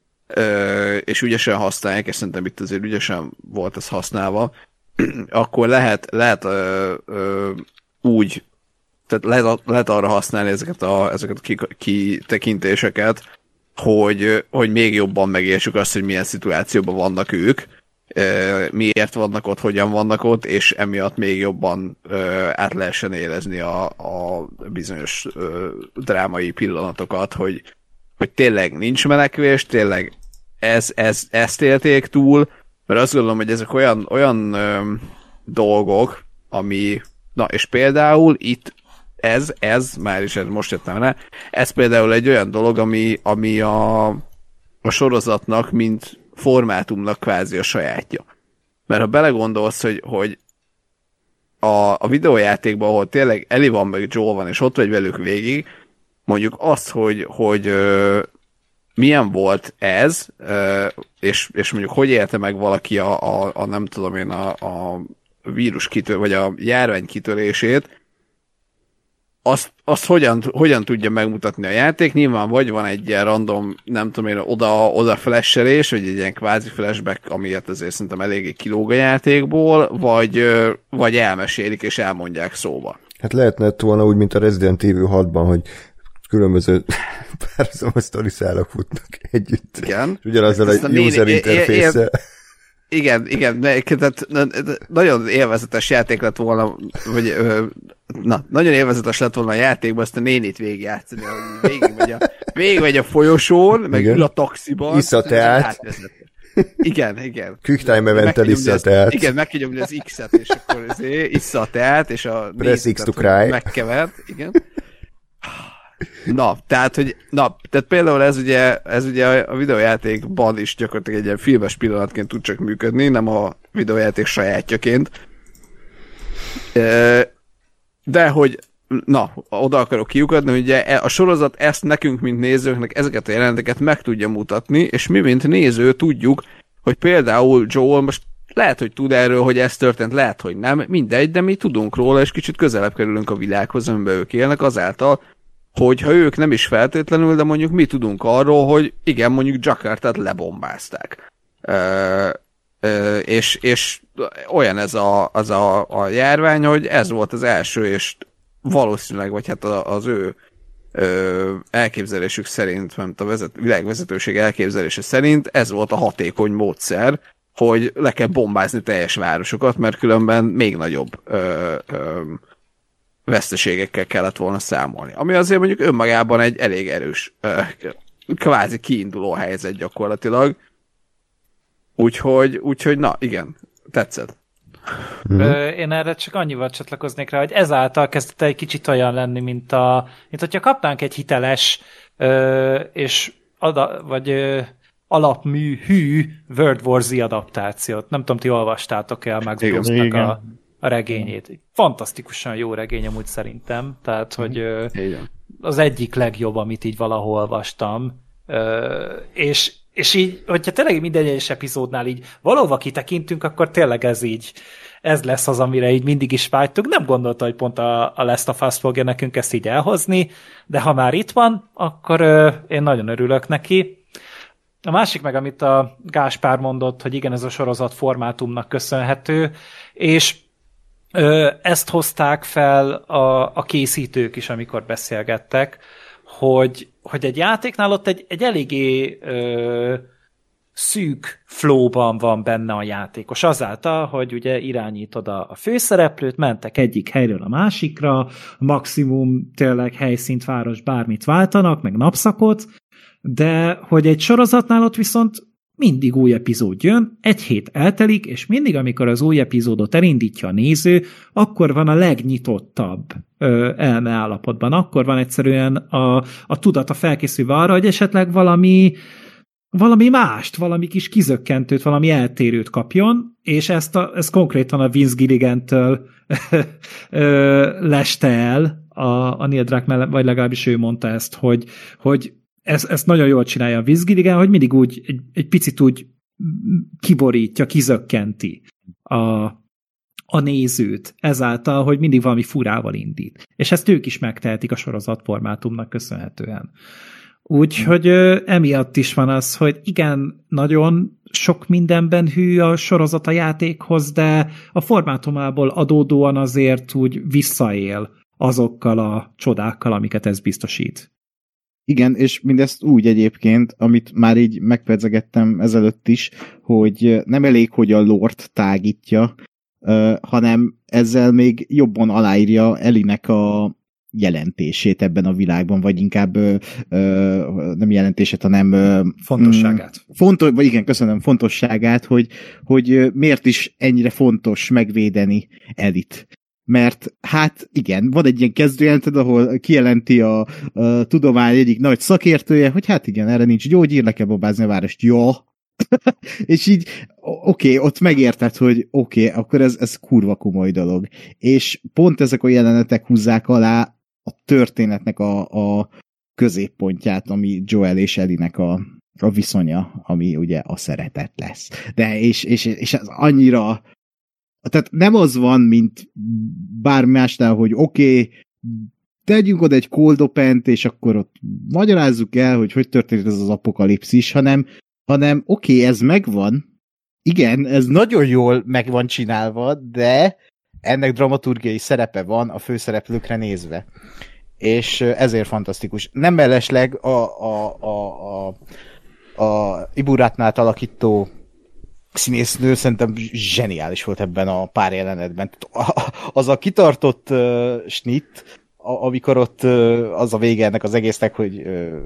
és ügyesen használják, és szerintem itt azért ügyesen volt ez használva, *clears throat* akkor lehet, lehet úgy, tehát lehet, lehet arra használni ezeket a, ezeket a ki- kitekintéseket, hogy, hogy még jobban megértsük azt, hogy milyen szituációban vannak ők, miért vannak ott, hogyan vannak ott, és emiatt még jobban át lehessen érezni a, a bizonyos drámai pillanatokat, hogy, hogy tényleg nincs menekvés, tényleg ez, ez, ezt élték túl, mert azt gondolom, hogy ezek olyan, olyan dolgok, ami, na és például itt ez, ez, már is ez most jöttem rá, ez például egy olyan dolog, ami, ami a, a sorozatnak, mint formátumnak kvázi a sajátja. Mert ha belegondolsz, hogy, hogy a, a videójátékban, ahol tényleg Eli van, meg Joel van, és ott vagy velük végig, mondjuk azt, hogy, hogy ö, milyen volt ez, ö, és, és mondjuk hogy élte meg valaki a, a, a nem tudom én, a, a vírus kitör, vagy a járvány kitörését, azt, azt hogyan, hogyan tudja megmutatni a játék? Nyilván vagy van egy ilyen random, nem tudom én, oda, oda flashelés, vagy egy ilyen kvázi flashback, amiért azért szerintem eléggé kilóg a játékból, vagy, vagy elmesélik és elmondják szóba. Hát lehetne volna úgy, mint a Resident Evil 6-ban, hogy különböző *laughs* párhuzamos sztoriszálak futnak együtt. Igen. És ugyanazzal a néni- user interfésszel. Igen, igen, de, tehát, nagyon élvezetes játék lett volna, vagy ö, na, nagyon élvezetes lett volna a játékban ezt a nénit végigjátszani, hogy végigmegy a, végigmegy a folyosón, meg Igen. ül a taxiban. Isz a teát. Igen, igen. Quick time Meg event kell nyomni isz a azt- teát. Igen, meg kell nyomni az X-et, és akkor azért issza a teát, és a Press X to cry. Megkevert, igen. Na, tehát, hogy, na, tehát például ez ugye, ez ugye a videójátékban is gyakorlatilag egy ilyen filmes pillanatként tud csak működni, nem a videójáték sajátjaként. De hogy, na, oda akarok kiukadni, ugye e- a sorozat ezt nekünk, mint nézőknek ezeket a jelenteket meg tudja mutatni, és mi, mint néző tudjuk, hogy például Joel most lehet, hogy tud erről, hogy ez történt, lehet, hogy nem, mindegy, de mi tudunk róla, és kicsit közelebb kerülünk a világhoz, amiben ők élnek, azáltal, hogyha ők nem is feltétlenül, de mondjuk mi tudunk arról, hogy igen, mondjuk Jakartát lebombázták. Ö, ö, és, és olyan ez a, az a, a járvány, hogy ez volt az első, és valószínűleg, vagy hát az ő ö, elképzelésük szerint, mert a vezet, világvezetőség elképzelése szerint ez volt a hatékony módszer, hogy le kell bombázni teljes városokat, mert különben még nagyobb ö, ö, veszteségekkel kellett volna számolni. Ami azért mondjuk önmagában egy elég erős, kvázi kiinduló helyzet gyakorlatilag. Úgyhogy, úgyhogy na, igen, tetszett. Mm. Ö, én erre csak annyival csatlakoznék rá, hogy ezáltal kezdett egy kicsit olyan lenni, mint a, mint hogyha kapnánk egy hiteles ö, és ada, vagy ö, alapmű hű World War Z adaptációt. Nem tudom, ti olvastátok-e a Max a, a regényét. Fantasztikusan jó regény amúgy szerintem. Tehát, hogy ö, az egyik legjobb, amit így valahol olvastam. És, és így, hogyha tényleg minden egyes epizódnál így valahova kitekintünk, akkor tényleg ez így, ez lesz az, amire így mindig is vágytuk. Nem gondolta, hogy pont a, a Last of Us fogja nekünk ezt így elhozni, de ha már itt van, akkor ö, én nagyon örülök neki. A másik meg, amit a Gáspár mondott, hogy igen, ez a sorozat formátumnak köszönhető, és ezt hozták fel a, a készítők is, amikor beszélgettek, hogy, hogy egy játéknál ott egy, egy eléggé ö, szűk flowban van benne a játékos. Azáltal, hogy ugye irányítod a, a főszereplőt, mentek egyik helyről a másikra, maximum tényleg helyszínt, város, bármit váltanak, meg napszakot, de hogy egy sorozatnál ott viszont mindig új epizód jön, egy hét eltelik, és mindig, amikor az új epizódot elindítja a néző, akkor van a legnyitottabb ö, elme állapotban. Akkor van egyszerűen a, a tudata felkészülve arra, hogy esetleg valami valami mást, valami kis kizökkentőt, valami eltérőt kapjon, és ezt, a, ezt konkrétan a Vince Gilligan-től *laughs* leste el a, a Neil Druckmann, vagy legalábbis ő mondta ezt, hogy, hogy ezt, ezt nagyon jól csinálja a Vizgiligen, hogy mindig úgy egy, egy picit úgy kiborítja, kizökkenti a, a nézőt ezáltal, hogy mindig valami furával indít. És ezt ők is megtehetik a sorozatformátumnak köszönhetően. Úgyhogy emiatt is van az, hogy igen, nagyon sok mindenben hű a sorozat a játékhoz, de a formátumából adódóan azért úgy visszaél azokkal a csodákkal, amiket ez biztosít. Igen, és mindezt úgy egyébként, amit már így megpedzegettem ezelőtt is, hogy nem elég, hogy a lort tágítja, hanem ezzel még jobban aláírja Elinek a jelentését ebben a világban, vagy inkább ö, ö, nem jelentését, hanem ö, fontosságát. Mm, fontos, vagy igen, köszönöm, fontosságát, hogy, hogy miért is ennyire fontos megvédeni Elit mert hát igen, van egy ilyen kezdőjelented, ahol kijelenti a, a tudomány egyik nagy szakértője, hogy hát igen, erre nincs gyógyír, le kell babázni a várost. Jó. *laughs* és így, oké, okay, ott megérted, hogy oké, okay, akkor ez, ez kurva komoly dolog. És pont ezek a jelenetek húzzák alá a történetnek a, a középpontját, ami Joel és Elinek a, a viszonya, ami ugye a szeretet lesz. De és, és, és ez annyira tehát nem az van, mint bármi másnál, hogy oké, okay, tegyünk oda egy cold open és akkor ott magyarázzuk el, hogy hogy történt ez az apokalipszis, hanem, hanem oké, okay, ez megvan, igen, ez nagyon jól meg van csinálva, de ennek dramaturgiai szerepe van a főszereplőkre nézve. És ezért fantasztikus. Nem mellesleg a, a, a, a, a Iburátnál alakító színésznő szerintem zseniális volt ebben a pár jelenetben. Az a kitartott uh, snit, amikor ott uh, az a vége ennek az egésznek, hogy uh,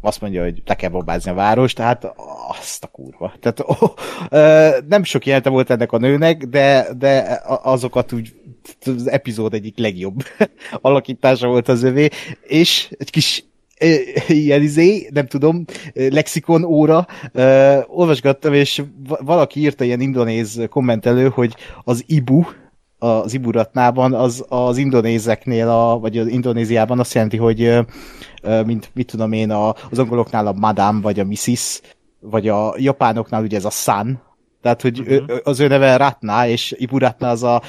azt mondja, hogy le kell bombázni a város, tehát azt a kurva. Tehát oh, uh, nem sok jelente volt ennek a nőnek, de, de azokat úgy az epizód egyik legjobb *laughs* alakítása volt az övé, és egy kis ilyen izé, nem tudom, lexikon óra, uh, olvasgattam, és valaki írta ilyen indonéz kommentelő, hogy az Ibu, az Iburatnában, az az indonézeknél, a, vagy az Indonéziában azt jelenti, hogy mint mit tudom én, a, az angoloknál a madame, vagy a missis, vagy a japánoknál ugye ez a san, tehát, hogy uh-huh. az ő neve Ratna, és Iburatna az a,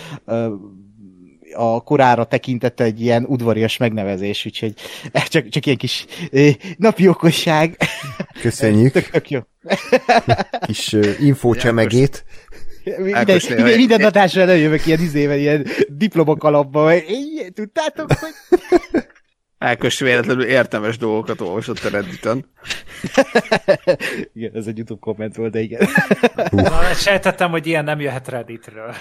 a korára tekintette egy ilyen udvarias megnevezés, úgyhogy *laughs* csak, csak ilyen kis napi okosság. Köszönjük. *laughs* tök, tök jó. *laughs* kis uh, infócsemegét. Minden, minden, minden adásra előjövök ilyen izével, ilyen diplomakalapba, tudtátok, hogy... Ákos véletlenül értelmes dolgokat olvasott a Redditen. igen, ez egy YouTube komment volt, de igen. Na, sejtettem, hogy ilyen nem jöhet Redditről.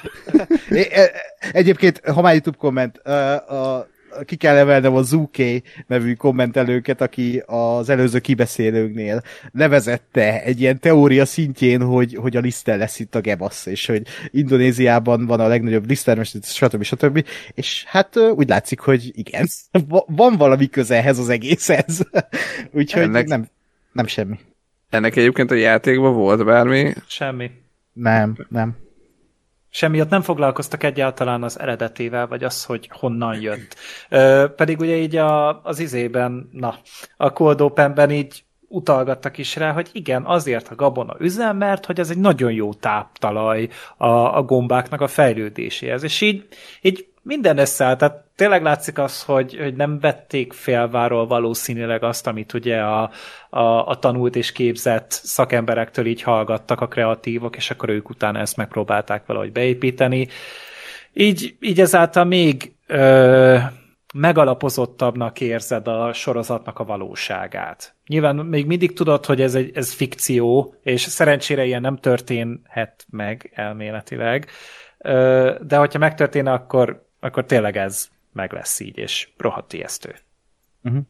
E, egyébként, ha már YouTube komment, a, ki kell emelnem a Zuké nevű kommentelőket, aki az előző kibeszélőknél nevezette egy ilyen teória szintjén, hogy, hogy a Lisztel lesz itt a gebasz, és hogy Indonéziában van a legnagyobb Lisztermester, stb. stb. És hát úgy látszik, hogy igen, *laughs* van valami köze ehhez az egészhez. *laughs* Úgyhogy Ennek... nem, nem semmi. Ennek egyébként a játékban volt bármi? Semmi. Nem, nem. Semmiatt nem foglalkoztak egyáltalán az eredetével, vagy az, hogy honnan jött. Ö, pedig ugye így a, az izében, na, a Cold Open-ben így utalgattak is rá, hogy igen, azért a gabona üzem, mert hogy ez egy nagyon jó táptalaj a, a gombáknak a fejlődéséhez. És így, így minden összeáll, tehát tényleg látszik az, hogy, hogy nem vették félváról valószínűleg azt, amit ugye a, a, a tanult és képzett szakemberektől így hallgattak a kreatívok, és akkor ők utána ezt megpróbálták valahogy beépíteni. Így, így ezáltal még ö, megalapozottabbnak érzed a sorozatnak a valóságát. Nyilván még mindig tudod, hogy ez, egy, ez fikció, és szerencsére ilyen nem történhet meg elméletileg, de hogyha megtörténne, akkor akkor tényleg ez meg lesz így, és rohadt ijesztő. Uh-huh.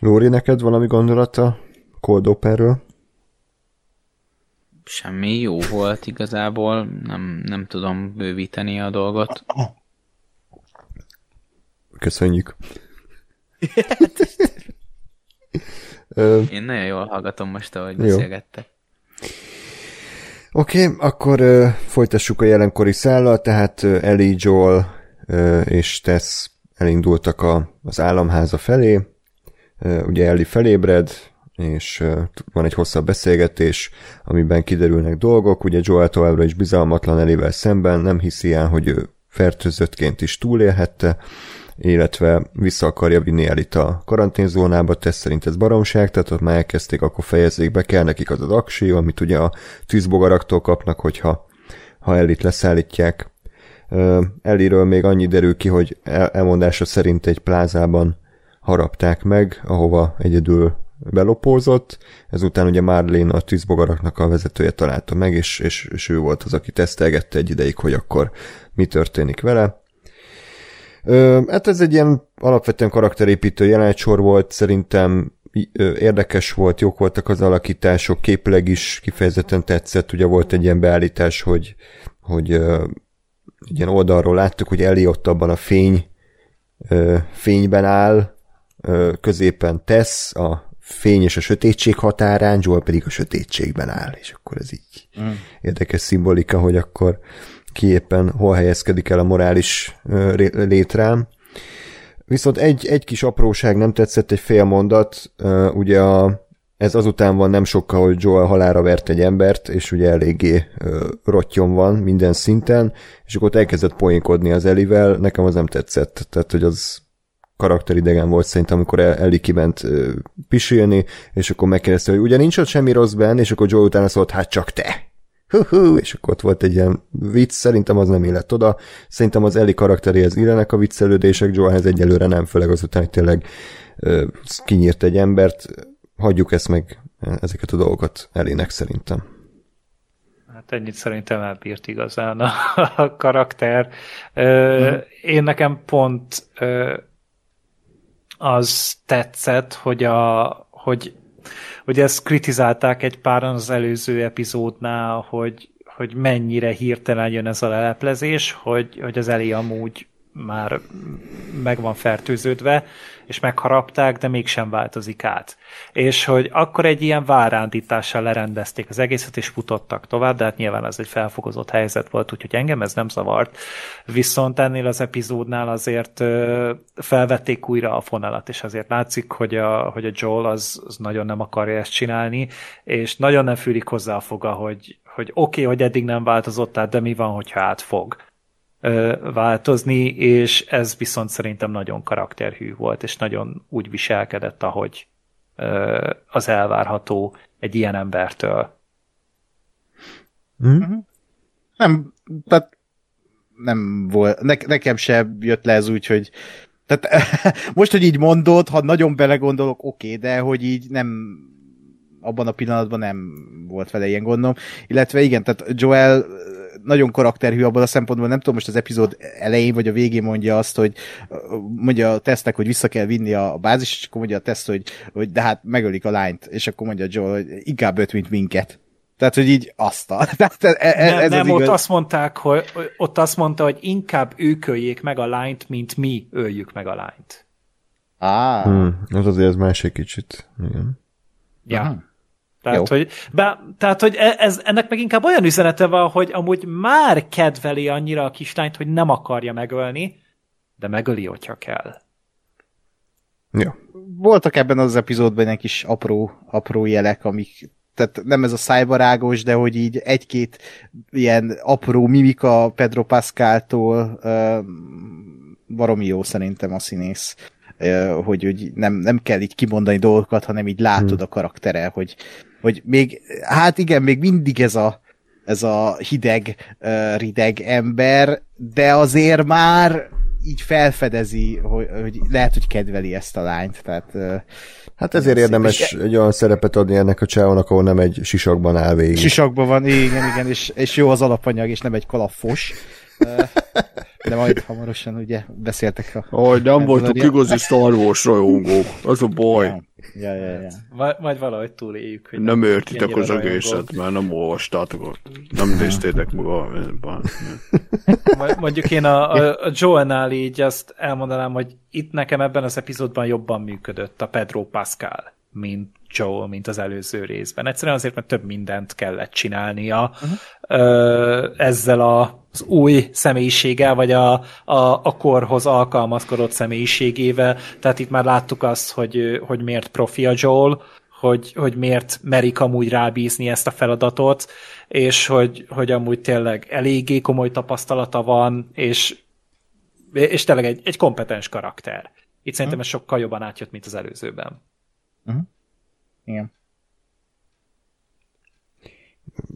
Lóri, neked valami gondolata Cold Open-ről? Semmi jó volt igazából, nem, nem tudom bővíteni a dolgot. Köszönjük. *laughs* Én nagyon jól hallgatom most, ahogy beszélgettek. Oké, okay, akkor uh, folytassuk a jelenkori szállal, tehát uh, Ellie, Joel uh, és Tess elindultak a, az államháza felé. Uh, ugye Ellie felébred, és uh, van egy hosszabb beszélgetés, amiben kiderülnek dolgok. Ugye Joel továbbra is bizalmatlan Elivel szemben, nem hiszi el, hogy ő fertőzöttként is túlélhette, illetve vissza akarja vinni el itt a karanténzónába, tesz szerint ez baromság, tehát ott már elkezdték, akkor fejezzék be, kell nekik az az aksi, amit ugye a tűzbogaraktól kapnak, hogyha ha elit leszállítják. Eliről még annyi derül ki, hogy elmondása szerint egy plázában harapták meg, ahova egyedül belopózott, ezután ugye Marlene a tűzbogaraknak a vezetője találta meg, és, és, és ő volt az, aki tesztelgette egy ideig, hogy akkor mi történik vele Ö, hát ez egy ilyen alapvetően karakterépítő jelenetsor volt, szerintem érdekes volt, jók voltak az alakítások, képleg is kifejezetten tetszett, ugye volt egy ilyen beállítás, hogy, hogy ö, ilyen oldalról láttuk, hogy Eli ott abban a fény ö, fényben áll, ö, középen tesz, a fény és a sötétség határán, Joel pedig a sötétségben áll, és akkor ez így mm. érdekes szimbolika, hogy akkor ki éppen hol helyezkedik el a morális létrám. Viszont egy, egy kis apróság nem tetszett, egy fél mondat, ugye a, ez azután van nem sokkal, hogy Joel halára vert egy embert, és ugye eléggé rottyon van minden szinten, és akkor ott elkezdett poénkodni az Elivel, nekem az nem tetszett, tehát hogy az karakteridegen volt szerintem, amikor Eli kiment pisilni, és akkor megkérdezte, hogy ugye nincs ott semmi rossz benne, és akkor Joel utána szólt, hát csak te hú, és akkor ott volt egy ilyen vicc, szerintem az nem illett oda. Szerintem az Eli karakteréhez illenek a viccelődések, Joelhez egyelőre nem, főleg azután, hogy tényleg ö, kinyírt egy embert. Hagyjuk ezt meg, ezeket a dolgokat Elének szerintem. Hát ennyit szerintem elbírt igazán a, a karakter. Ö, mm. Én nekem pont ö, az tetszett, hogy a, hogy Ugye ezt kritizálták egy páran az előző epizódnál, hogy, hogy mennyire hirtelen jön ez a leleplezés, hogy, hogy az Eli amúgy már meg van fertőződve, és megharapták, de mégsem változik át. És hogy akkor egy ilyen várándítással lerendezték az egészet, és futottak tovább, de hát nyilván ez egy felfokozott helyzet volt, úgyhogy engem ez nem zavart. Viszont ennél az epizódnál azért felvették újra a fonalat, és azért látszik, hogy a, hogy a Joel az, az nagyon nem akarja ezt csinálni, és nagyon nem fűlik hozzá a foga, hogy, hogy oké, okay, hogy eddig nem változott át, de mi van, hogyha átfog változni, és ez viszont szerintem nagyon karakterhű volt, és nagyon úgy viselkedett, ahogy az elvárható egy ilyen embertől. Mm. Nem, tehát nem volt, ne, nekem sem jött le ez úgy, hogy tehát *laughs* most, hogy így mondod, ha nagyon belegondolok, oké, okay, de hogy így nem abban a pillanatban nem volt vele ilyen gondom. Illetve igen, tehát Joel nagyon karakterhű abban a szempontból, nem tudom, most az epizód elején vagy a végén mondja azt, hogy mondja a tesztek, hogy vissza kell vinni a bázis, és akkor mondja a teszt, hogy, hogy de hát megölik a lányt, és akkor mondja Joel, hogy inkább öt, mint minket. Tehát, hogy így azt a... *laughs* Tehát ez, nem, ez nem az ott igaz... azt mondták, hogy ott azt mondta, hogy inkább ők öljék meg a lányt, mint mi öljük meg a lányt. Ah. Hmm, az azért ez más egy kicsit. Igen. Ja. Aha. Tehát, hogy, be, tehát, hogy ez, ennek meg inkább olyan üzenete van, hogy amúgy már kedveli annyira a kislányt, hogy nem akarja megölni, de megöli, hogyha kell. Ja. Voltak ebben az epizódban egy kis apró, apró jelek, amik tehát nem ez a szájbarágos, de hogy így egy-két ilyen apró mimika Pedro Pascaltól uh, baromi jó szerintem a színész hogy, hogy nem, nem kell így kimondani dolgokat, hanem így látod hmm. a karaktere, hogy, hogy még, hát igen, még mindig ez a, ez a hideg, rideg ember, de azért már így felfedezi, hogy, hogy lehet, hogy kedveli ezt a lányt, tehát Hát ezért érdemes és egy olyan szerepet adni ennek a csávónak, ahol nem egy sisakban áll végig. Sisakban van, igen, igen, és, és jó az alapanyag, és nem egy kalapfos. De majd hamarosan ugye beszéltek a... Hogy nem voltunk igazi Star Wars rajongók, az a baj. Ja, ja, ja. Majd, majd valahogy túléljük. Hogy nem értitek az egészet, mert nem olvastátok, nem néztétek maga. Mondjuk én a, a, a Joel-nál így azt elmondanám, hogy itt nekem ebben az epizódban jobban működött a Pedro Pascal, mint Joel, mint az előző részben. Egyszerűen azért, mert több mindent kellett csinálnia uh-huh. ezzel az új személyiséggel, vagy a, a, a korhoz alkalmazkodott személyiségével. Tehát itt már láttuk azt, hogy, hogy miért profi a Joel, hogy, hogy miért merik amúgy rábízni ezt a feladatot, és hogy, hogy amúgy tényleg eléggé komoly tapasztalata van, és, és tényleg egy, egy kompetens karakter. Itt szerintem ez sokkal jobban átjött, mint az előzőben. Uh-huh. Igen.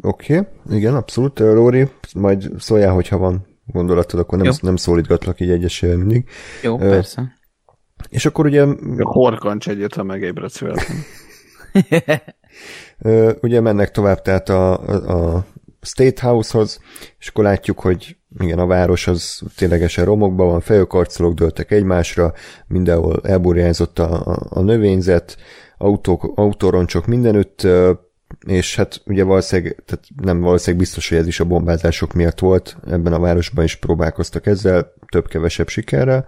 Oké, okay. igen, abszolút. Lóri, majd szóljál, hogyha van gondolatod, akkor nem, nem szólítgatlak így egyesével mindig. Jó, uh, persze. És akkor ugye... Horkancs egyet, ha megébredsz véletlenül. *laughs* ugye mennek tovább, tehát a, a, a State House-hoz, és akkor látjuk, hogy igen, a város az ténylegesen romokban van, fejőkarcolók dőltek egymásra, mindenhol elburjánzott a, a, a növényzet, autók, autóroncsok mindenütt, és hát ugye valószínűleg, tehát nem valószínűleg biztos, hogy ez is a bombázások miatt volt, ebben a városban is próbálkoztak ezzel, több-kevesebb sikerrel.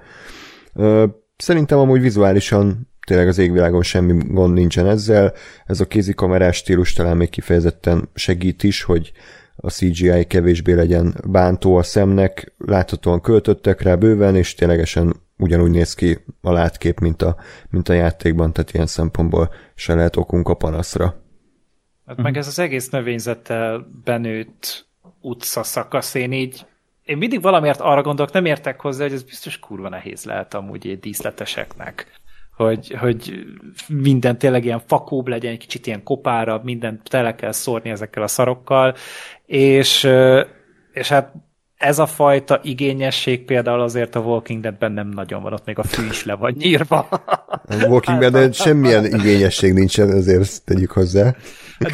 Szerintem amúgy vizuálisan tényleg az égvilágon semmi gond nincsen ezzel, ez a kézikamerás stílus talán még kifejezetten segít is, hogy a CGI kevésbé legyen bántó a szemnek, láthatóan költöttek rá bőven, és ténylegesen ugyanúgy néz ki a látkép, mint a, mint a játékban, tehát ilyen szempontból se lehet okunk a panaszra. Hát meg ez az egész növényzettel benőtt utca szakasz, én így én mindig valamiért arra gondolok, nem értek hozzá, hogy ez biztos kurva nehéz lehet amúgy egy díszleteseknek hogy, hogy minden tényleg ilyen fakóbb legyen, egy kicsit ilyen kopárabb, minden tele kell szórni ezekkel a szarokkal, és, és hát ez a fajta igényesség például azért a Walking Deadben nem nagyon van, ott még a fű is le van nyírva. A Walking Deadben semmilyen igényesség nincsen, azért tegyük hozzá.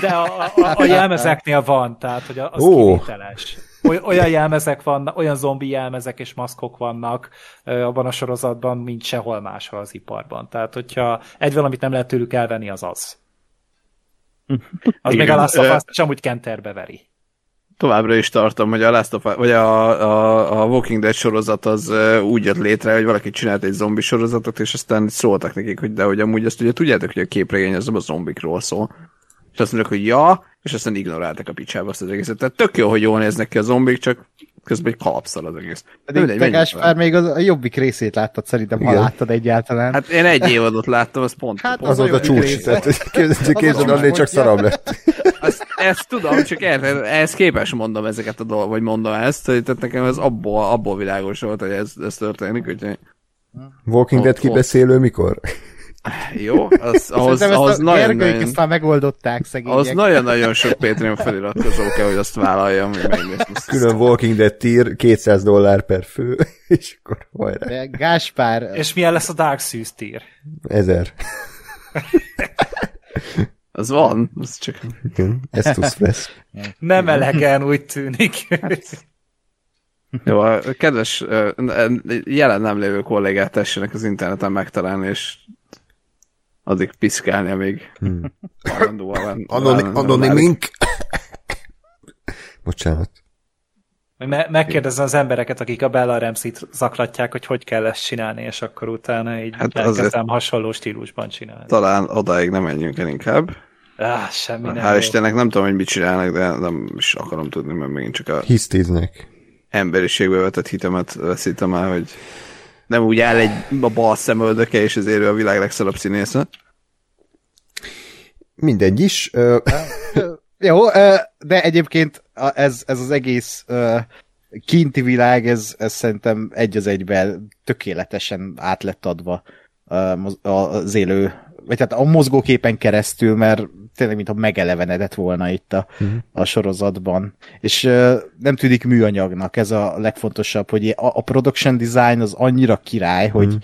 De a, a, a jelmezeknél van, tehát hogy az oh. kivételes. Olyan jelmezek vannak, olyan zombi jelmezek és maszkok vannak abban a sorozatban, mint sehol máshol az iparban. Tehát, hogyha egy valamit nem lehet tőlük elvenni, az az. Az Igen. még a Last of Us-t amúgy kenterbe veri továbbra is tartom, hogy a Last of vagy a, a, a Walking Dead sorozat az úgy jött létre, hogy valaki csinált egy zombi sorozatot, és aztán szóltak nekik, hogy de hogy amúgy azt ugye tudjátok, hogy a képregény az a zombikról szól. És azt mondják, hogy ja, és aztán ignoráltak a picsába azt az egészet. Tehát tök jó, hogy jól néznek ki a zombik, csak közben egy kalapszal az egész. Pedig te Gáspár még az, a jobbik részét láttad szerintem, Igen. ha láttad egyáltalán. Hát én egy évadot láttam, az pont. Hát az, az volt a csúcs, tehát képzeld, annál csak szarabb lett. *laughs* Azt, ezt tudom, csak ehhez képes mondom ezeket a dolgokat, vagy mondom ezt, hogy tehát nekem ez abból, abból világos volt, hogy ez, ez történik, úgyhogy... Walking Dead kibeszélő mikor? Jó, az, ahhoz, ahhoz nagyon, nagyon, aztán megoldották szegények. Az nagyon-nagyon sok Patreon feliratkozó kell, hogy azt vállaljam, hogy megnézni. *laughs* Külön Walking Dead tier, 200 dollár per fő, *laughs* és akkor hajrá. De Gáspár... És milyen lesz a Dark Souls tier? Ezer. *laughs* Az van, az csak... Igen, Estus Fresh. Nem elegen, úgy tűnik. Jó, a kedves jelen nem lévő kollégát tessenek az interneten megtalálni, és addig piszkálni, amíg Hmm. van- *laughs* Anonimink. Bocsánat. Me- megkérdezem az embereket, akik a Bella Ramsey-t zaklatják, hogy hogy kell ezt csinálni, és akkor utána így Hát azért- elkezdem hasonló stílusban csinálni. Talán odáig nem menjünk el inkább. Ah, semmi nem Hál'. Istennek nem tudom, hogy mit csinálnak, de nem is akarom tudni, mert megint csak a Hisztíznek. emberiségbe vetett hitemet veszítem el, hogy nem úgy áll egy a bal szemöldöke, és ezért ő a világ legszarabb színésze. Mindegy is. Ö, Jó, de egyébként ez, ez az egész kinti világ, ez, ez szerintem egy az egyben tökéletesen át lett adva az élő, vagy hát a mozgóképen keresztül, mert tényleg mintha megelevenedett volna itt a, a sorozatban. És ö, nem tűnik műanyagnak, ez a legfontosabb, hogy a, a production design az annyira király, hogy,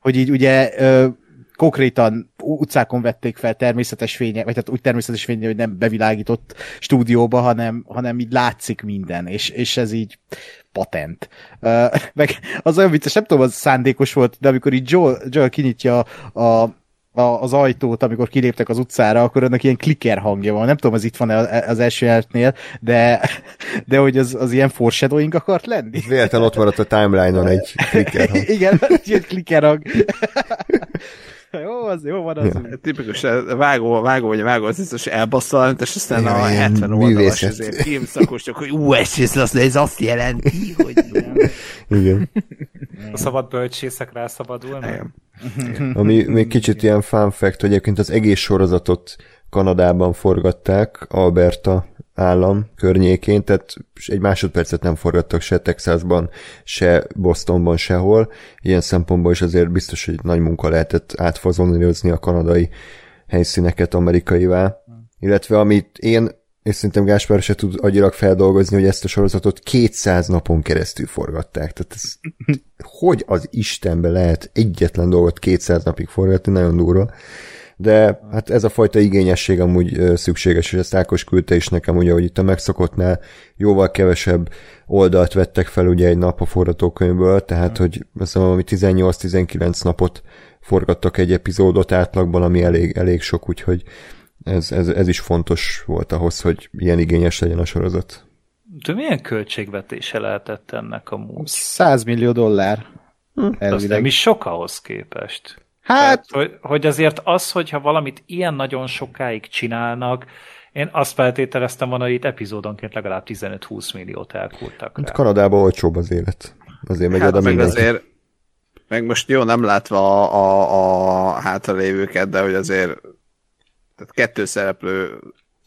hogy így ugye ö, konkrétan utcákon vették fel természetes fénye, vagy hát úgy természetes fénye, hogy nem bevilágított stúdióba, hanem, hanem így látszik minden, és, és ez így patent. Uh, meg az olyan vicces, nem tudom, az szándékos volt, de amikor így Joel, Joel kinyitja a, a, az ajtót, amikor kiléptek az utcára, akkor annak ilyen klikker hangja van. Nem tudom, az itt van az első jelenetnél, de, de hogy az, az ilyen foreshadowing akart lenni. véletlen ott maradt a timeline-on egy clicker. hang. Igen, egy klikker hang. jó, az jó van az. Ja. Tipikus, a vágó, a vágó vagy a vágó, az biztos elbasszal, és aztán Ja, a ilyen 70 oldalas ezért filmszakosok, hogy ú, ez, ez, az- ez azt jelenti, hogy... Igen. A szabad bölcsészek rászabadulnak. Ami még kicsit ilyen fun fact, hogy egyébként az egész sorozatot Kanadában forgatták, Alberta állam környékén, tehát egy másodpercet nem forgattak se Texasban, se Bostonban, sehol. Ilyen szempontból is azért biztos, hogy nagy munka lehetett átfazonírozni a kanadai helyszíneket amerikaivá. Illetve amit én, és szerintem Gáspár se tud agyilag feldolgozni, hogy ezt a sorozatot 200 napon keresztül forgatták. Tehát ez, hogy az Istenbe lehet egyetlen dolgot 200 napig forgatni, nagyon durva. De hát ez a fajta igényesség amúgy szükséges, és ezt Ákos küldte is nekem, ugye, hogy itt a megszokottnál jóval kevesebb oldalt vettek fel ugye egy nap a forgatókönyvből, tehát hogy azt hiszem, ami 18-19 napot forgattak egy epizódot átlagban, ami elég, elég sok, úgyhogy ez, ez, ez is fontos volt ahhoz, hogy ilyen igényes legyen a sorozat. De milyen költségvetése lehetett ennek a múlt? 100 millió dollár. Az nem is sok ahhoz képest. Hát, Tehát, hogy, hogy azért az, hogyha valamit ilyen nagyon sokáig csinálnak, én azt feltételeztem volna, hogy itt epizódonként legalább 15-20 milliót elkúrtak Hát rá. Kanadában olcsóbb az élet. Azért megy Hát oda meg mindenki. azért, meg most jó, nem látva a, a, a hátralévőket, de hogy azért tehát kettő szereplő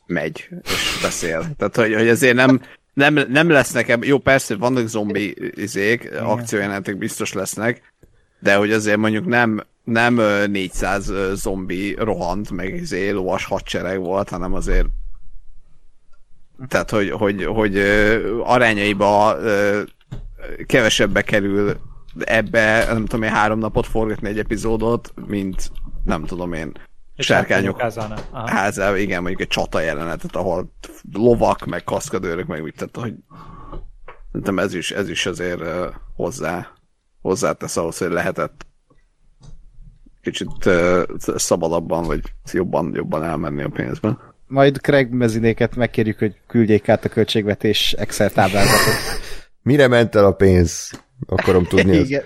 megy és beszél. Tehát, hogy, hogy azért nem, nem, nem lesznek, eb- jó, persze vannak zombi izék, akciójelenetek biztos lesznek, de hogy azért mondjuk nem, nem ö, 400 ö, zombi rohant, meg izé lovas hadsereg volt, hanem azért tehát, hogy, hogy, hogy arányaiba kevesebbe kerül ebbe, nem tudom én, három napot forgatni egy epizódot, mint nem tudom én, sárkányok. Aha. házában, igen, mondjuk egy csata jelenetet, ahol lovak, meg kaszkadőrök, meg úgy, tehát, hogy szerintem ez is, ez is azért uh, hozzá, hozzátesz ahhoz, hogy lehetett kicsit uh, szabadabban, vagy jobban, jobban elmenni a pénzben. majd Craig mezinéket megkérjük, hogy küldjék át a költségvetés Excel táblázatot. Mire ment el a pénz? Akarom tudni *laughs* az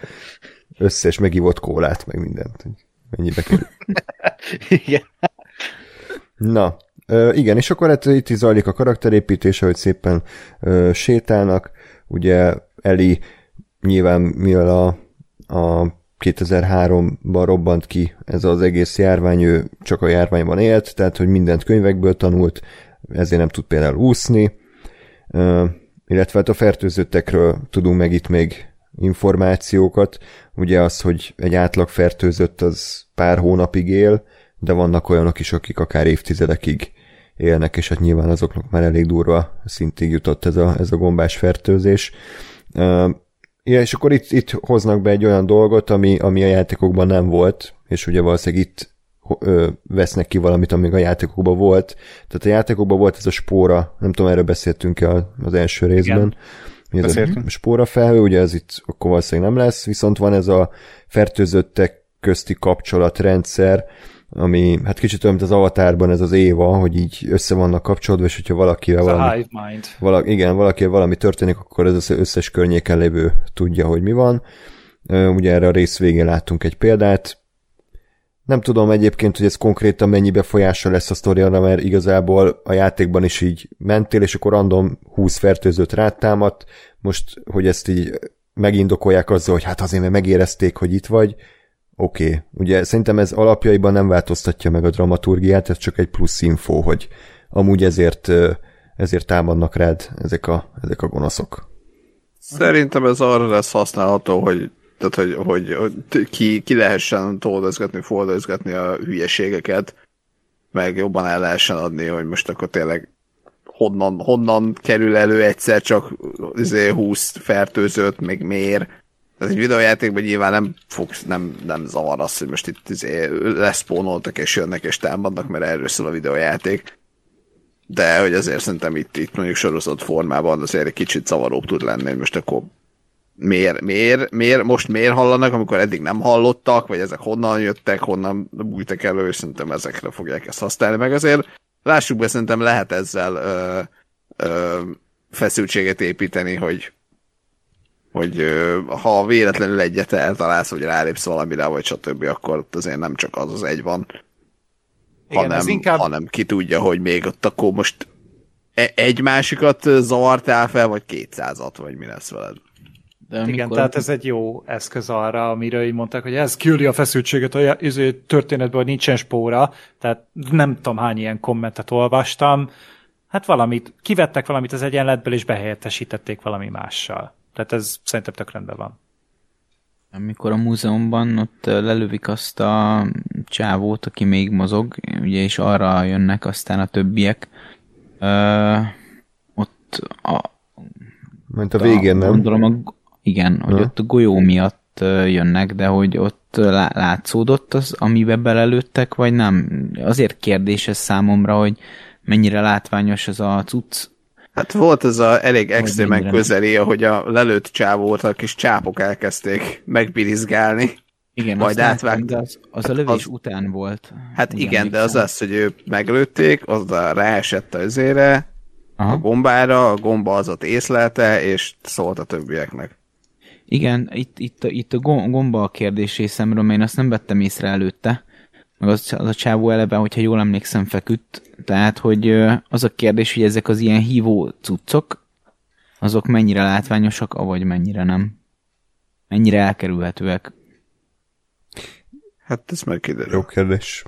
összes megivott kólát, meg mindent. Hogy Mennyibe kerül. *laughs* Igen. Na, ö, igen, és akkor hát itt is zajlik a karakterépítés, ahogy szépen ö, sétálnak. Ugye Eli nyilván mivel a, a 2003-ban robbant ki ez az egész járvány, ő csak a járványban élt, tehát hogy mindent könyvekből tanult, ezért nem tud például úszni, illetve hát a fertőzöttekről tudunk meg itt még információkat. Ugye az, hogy egy átlag fertőzött az pár hónapig él, de vannak olyanok is, akik akár évtizedekig élnek, és hát nyilván azoknak már elég durva szintig jutott ez a, ez a gombás fertőzés. Ja, és akkor itt, itt hoznak be egy olyan dolgot, ami, ami a játékokban nem volt, és ugye valószínűleg itt ö, vesznek ki valamit, amíg a játékokban volt. Tehát a játékokban volt ez a spóra, nem tudom, erről beszéltünk-e az első részben. Igen. Ez a spóra felhő, ugye ez itt akkor valószínűleg nem lesz, viszont van ez a fertőzöttek közti kapcsolatrendszer, ami hát kicsit olyan, mint az avatárban ez az Éva, hogy így össze vannak kapcsolódva, és hogyha valakivel valami, valaki, igen, valakivel valami történik, akkor ez az összes környéken lévő tudja, hogy mi van. Ugye erre a rész végén láttunk egy példát. Nem tudom egyébként, hogy ez konkrétan mennyi befolyása lesz a sztoriára, mert igazából a játékban is így mentél, és akkor random 20 fertőzőt rátámadt. Most, hogy ezt így megindokolják azzal, hogy hát azért, mert megérezték, hogy itt vagy, Oké, okay. ugye szerintem ez alapjaiban nem változtatja meg a dramaturgiát, ez csak egy plusz info, hogy amúgy ezért, ezért támadnak rád ezek a, ezek a gonoszok. Szerintem ez arra lesz használható, hogy tehát, hogy, hogy, hogy ki, ki lehessen toldozgatni, fordozgatni a hülyeségeket, meg jobban el lehessen adni, hogy most akkor tényleg honnan, honnan kerül elő egyszer csak 20 izé, fertőzött, még miért, tehát egy videójátékban nyilván nem fogsz, nem, nem zavar az, hogy most itt izé leszpónoltak és jönnek és támadnak, mert erről szól a videójáték. De hogy azért szerintem itt, itt mondjuk sorozott formában azért egy kicsit zavaróbb tud lenni, hogy most akkor miért, miért, miért, most miért hallanak, amikor eddig nem hallottak, vagy ezek honnan jöttek, honnan bújtak elő, és szerintem ezekre fogják ezt használni. Meg azért lássuk be, szerintem lehet ezzel ö, ö, feszültséget építeni, hogy hogy ha véletlenül egyet eltalálsz, vagy rálépsz valamire, vagy stb., akkor ott azért nem csak az az egy van, Igen, hanem, inkább... hanem ki tudja, hogy még ott akkor most e- egy másikat zavartál fel, vagy kétszázat, vagy mi lesz veled. De amikor... Igen, tehát ez egy jó eszköz arra, amiről így mondták, hogy ez küldi a feszültséget a történetben, hogy nincsen spóra, tehát nem tudom hány ilyen kommentet olvastam, hát valamit, kivettek valamit az egyenletből, és behelyettesítették valami mással. Tehát ez szerintem tök rendben van. Amikor a múzeumban ott lelövik azt a csávót, aki még mozog, ugye, és arra jönnek aztán a többiek, ö, ott a... Ment a végén, nem? Gondolom, a, igen, hogy ott a golyó miatt jönnek, de hogy ott látszódott az, amiben belelőttek, vagy nem? Azért kérdés ez számomra, hogy mennyire látványos az a cucc, Hát volt ez a elég extrémen közeli, ahogy a lelőtt csávót a kis csápok elkezdték megbirizgálni. Igen, majd átvágták. Az, az a lövés az, után volt. Hát igen, igen de az az, hogy ő meglőtték, az a ráesett az ére, a gombára, a gomba az ott észlelte, és szólt a többieknek. Igen, itt, itt, itt a gomba a kérdés részemről, mert én azt nem vettem észre előtte, meg az, az a csávó eleve, hogyha jól emlékszem, feküdt, tehát, hogy az a kérdés, hogy ezek az ilyen hívó cuccok, azok mennyire látványosak, avagy mennyire nem. Mennyire elkerülhetőek. Hát ez meg kiderül. Jó kérdés.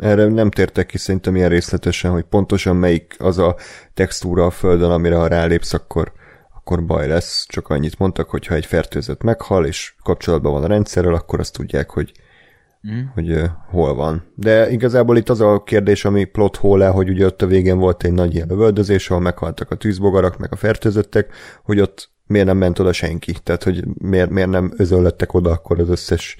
Erre nem tértek ki szerintem ilyen részletesen, hogy pontosan melyik az a textúra a földön, amire ha rálépsz, akkor, akkor baj lesz. Csak annyit mondtak, hogy ha egy fertőzött meghal, és kapcsolatban van a rendszerrel, akkor azt tudják, hogy mm. hogy uh, hol van. De igazából itt az a kérdés, ami plot hole hogy ugye ott a végén volt egy nagy ilyen lövöldözés, ahol meghaltak a tűzbogarak, meg a fertőzöttek, hogy ott miért nem ment oda senki. Tehát, hogy miért, miért nem özöllöttek oda akkor az összes,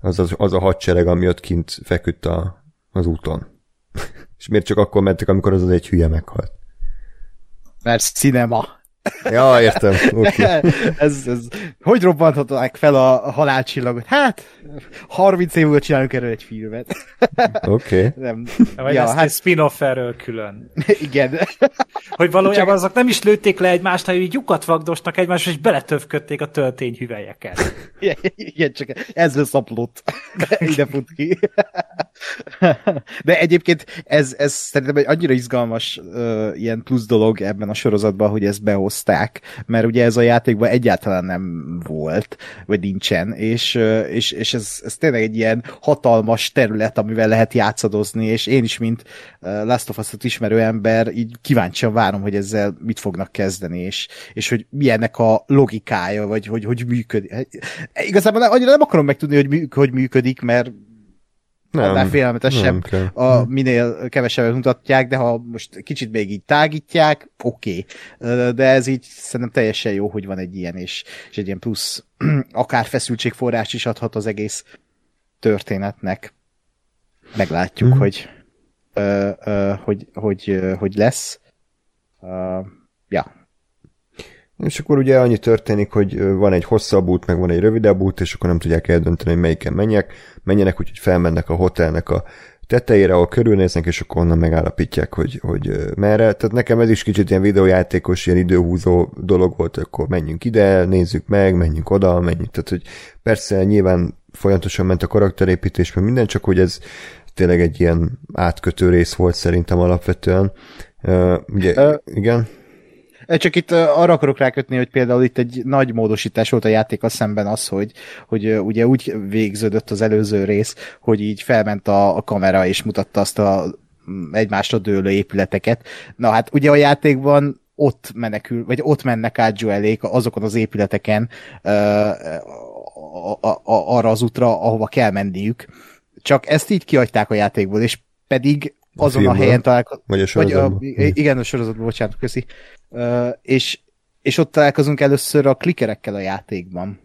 az, az, az a hadsereg, ami ott kint feküdt a, az úton. *laughs* És miért csak akkor mentek, amikor az az egy hülye meghalt? Mert cinema. Ja, értem. Okay. *laughs* ez, ez, hogy robbanthatnák fel a halálcsillagot? Hát, 30 év múlva csinálunk erről egy filmet. *laughs* Oké. Okay. Nem. Vagy ja, hát... egy spin-off erről külön. *laughs* Igen. hogy valójában csak... azok nem is lőtték le egymást, hanem így lyukat vagdosnak egymásra, és beletövködték a töltényhüvelyeket. Igen, csak ez lesz upload. Ide fut ki. De egyébként ez, ez szerintem egy annyira izgalmas uh, ilyen plusz dolog ebben a sorozatban, hogy ezt behozták, mert ugye ez a játékban egyáltalán nem volt, vagy nincsen, és, és, és ez, ez tényleg egy ilyen hatalmas terület, amivel lehet játszadozni, és én is, mint Last of Us-ot ismerő ember, így kíváncsian várom, hogy ezzel mit fognak kezdeni, és, és hogy milyennek a logikája, vagy hogy, hogy működik. Hát, igazából annyira nem akarom megtudni, hogy, hogy működik, mert nem, annál félelmetesebb, nem a, minél kevesebbet mutatják, de ha most kicsit még így tágítják, oké. Okay. De ez így szerintem teljesen jó, hogy van egy ilyen, és, és egy ilyen plusz *clears throat* akár feszültségforrás is adhat az egész történetnek. meglátjuk, hmm. hogy, ö, ö, hogy, hogy, hogy lesz. Ö, ja. És akkor ugye annyi történik, hogy van egy hosszabb út, meg van egy rövidebb út, és akkor nem tudják eldönteni, hogy melyiken menjek. Menjenek, úgyhogy felmennek a hotelnek a tetejére, ahol körülnéznek, és akkor onnan megállapítják, hogy, hogy merre. Tehát nekem ez is kicsit ilyen videójátékos, ilyen időhúzó dolog volt, akkor menjünk ide, nézzük meg, menjünk oda, menjünk. Tehát, hogy persze nyilván folyamatosan ment a karakterépítés, mert minden, csak hogy ez tényleg egy ilyen átkötő rész volt szerintem alapvetően. Uh, ugye, uh, igen? Csak itt arra akarok rákötni, hogy például itt egy nagy módosítás volt a játék szemben az, hogy, hogy ugye úgy végződött az előző rész, hogy így felment a, a kamera és mutatta azt a mm, egymásra dőlő épületeket. Na hát ugye a játékban ott menekül, vagy ott mennek át Joelék azokon az épületeken uh, a, a, a, arra az útra, ahova kell menniük. Csak ezt így kiadták a játékból, és pedig azon a, a helyen találkozunk. Vagy a sorozatban. Vagy a, igen, a sorozatban, bocsánat, köszi. Uh, és, és ott találkozunk először a klikerekkel a játékban.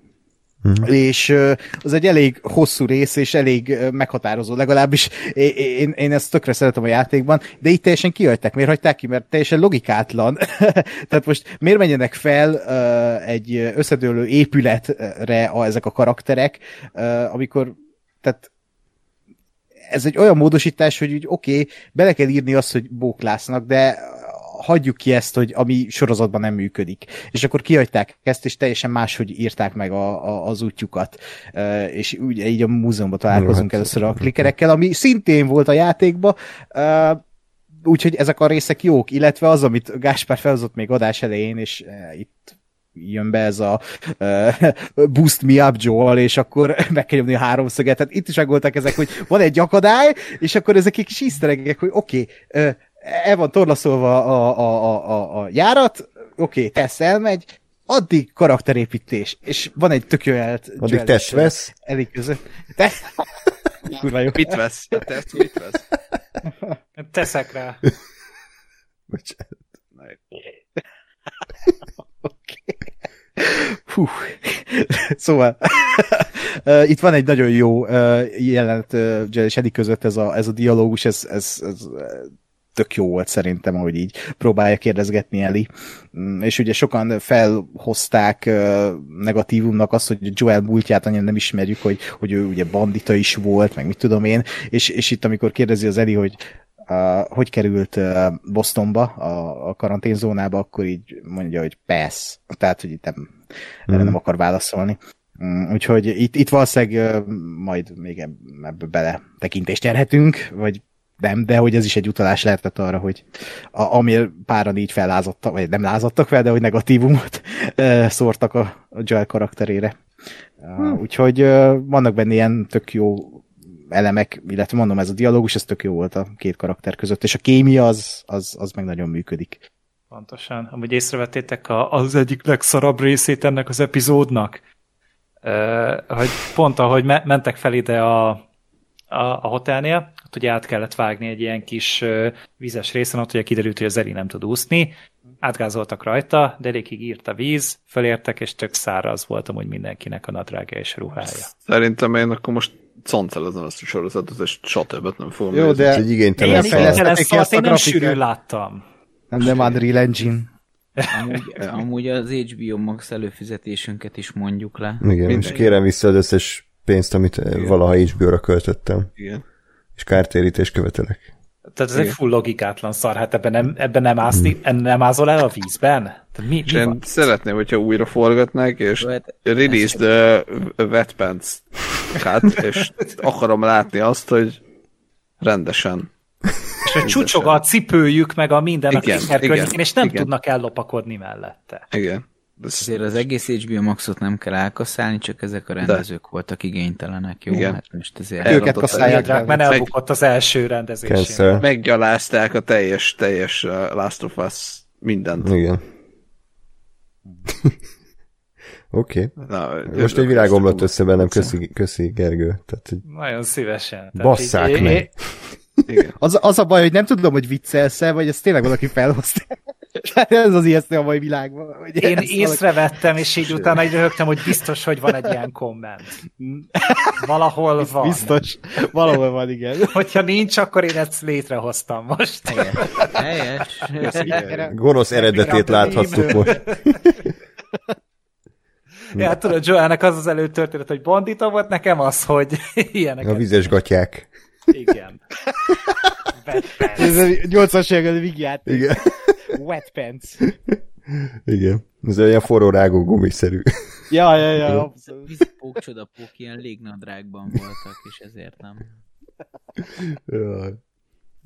Uh-huh. És az egy elég hosszú rész, és elég meghatározó, legalábbis én, én, ezt tökre szeretem a játékban, de itt teljesen kihagyták. Miért hagyták ki? Mert teljesen logikátlan. *laughs* Tehát most miért menjenek fel egy összedőlő épületre a, ezek a karakterek, amikor tehát ez egy olyan módosítás, hogy úgy oké, okay, bele kell írni azt, hogy bóklásznak, de hagyjuk ki ezt, hogy ami sorozatban nem működik. És akkor kihagyták ezt, és teljesen máshogy írták meg a, a, az útjukat. Uh, és úgy, így a múzeumban találkozunk hát először a klikerekkel, ami szintén volt a játékban. Uh, úgyhogy ezek a részek jók, illetve az, amit Gáspár felhozott még adás elején, és uh, itt jön be ez a uh, boost me up Joel, és akkor *laughs* meg kell nyomni a háromszöget. Tehát itt is megvoltak ezek, hogy van egy akadály, és akkor ezek egy kis iszteregek, hogy oké, okay, uh, el van torlaszolva a, a, a, a, a járat, oké, okay, Tess elmegy, addig karakterépítés, és van egy tök jó jelt. Addig Tess vesz. Elég között. Te... *laughs* Kurva jó. Mit vesz? A Tess mit vesz? Teszek rá. *laughs* Bocsánat. Hú. szóval itt van egy nagyon jó jelenet uh, és között ez a, ez a dialógus, ez, ez, ez tök jó volt szerintem, ahogy így próbálja kérdezgetni Eli. Mm, és ugye sokan felhozták negatívumnak azt, hogy Joel múltját annyira nem ismerjük, hogy, hogy ő ugye bandita is volt, meg mit tudom én, és, és itt amikor kérdezi az Eli, hogy uh, hogy került uh, Bostonba, a, a karanténzónába, akkor így mondja, hogy pass. Tehát, hogy itt nem, mm. erre nem akar válaszolni. Um, úgyhogy itt, itt valószínűleg uh, majd még ebbe bele tekintést nyerhetünk, vagy nem, de hogy ez is egy utalás lehetett arra, hogy a, amir páran így fellázadtak, vagy nem lázadtak fel, de hogy negatívumot uh, szórtak a, a Joel karakterére. Uh, hmm. Úgyhogy uh, vannak benne ilyen tök jó elemek, illetve mondom, ez a dialógus, ez tök jó volt a két karakter között, és a kémia az, az, az meg nagyon működik. Pontosan. Amúgy észrevettétek a, az egyik legszarabb részét ennek az epizódnak? Uh, hogy pont ahogy me- mentek fel ide a, a, a hotelnél, ott ugye át kellett vágni egy ilyen kis uh, vizes részen, ott ugye kiderült, hogy az Eli nem tud úszni, átgázoltak rajta, derékig írt a víz, felértek, és tök száraz volt amúgy mindenkinek a nadrágja és ruhája. Szerintem én akkor most cancelezem ezt a sorozatot, és soha többet nem fogom Jó, de... Ez egy igénytelen szar. szart én nem sűrű láttam. Nem, nem Unreal Engine. Amúgy, amúgy az HBO Max előfizetésünket is mondjuk le. Igen, Minden. és kérem vissza az összes pénzt, amit Igen. valaha HBO-ra költöttem. Igen. És kártérítést követelek. Tehát ez Igen. egy full logikátlan szar, hát ebben nem, ebben nem, ászni, nem ázol el a vízben? Tehát mi, mi én van? szeretném, hogyha újra forgatnák, és hát, release the wetpants cut, és akarom látni azt, hogy rendesen. És hogy csúcsog a cipőjük, meg a minden igen, a igen, és nem igen. tudnak ellopakodni mellette. Igen. Azért az egész HBO Maxot nem kell elkaszálni, csak ezek a rendezők De. voltak igénytelenek, jó? Igen. Hát most azért Őket kaszálják rá, mert elbukott az első rendezésén. Meggyalázták a teljes, teljes uh, Last of Us mindent. Igen. *laughs* Oké. Okay. Most egy világomlott össze bennem, köszi, köszi Gergő. Tehát, hogy Nagyon szívesen. Basszák Tehát, meg. Igen. *laughs* Az, az a baj, hogy nem tudom, hogy viccelsz vagy ezt tényleg valaki felhozta. Hát *laughs* ez az ijesztő a mai világban. Hogy Én észrevettem, és így utána így röhögtem, hogy biztos, hogy van egy ilyen komment. Valahol van. Biztos. Valahol van, igen. *laughs* Hogyha nincs, akkor én ezt létrehoztam most. Helyes. Helyes. Gonosz eredetét láthattuk most. *laughs* Ja, tudod, Joannek az az előtörténet, hogy bandita volt, nekem az, hogy ilyeneket. A vizes gatyák. Igen. Ez a 80-as években vigyát. Igen. Wet pants. Igen. Ez olyan forró rágó gumiszerű. Ja, ja, ja. abszolút. Vízipók, csodapók ilyen légnadrágban voltak, és ezért nem.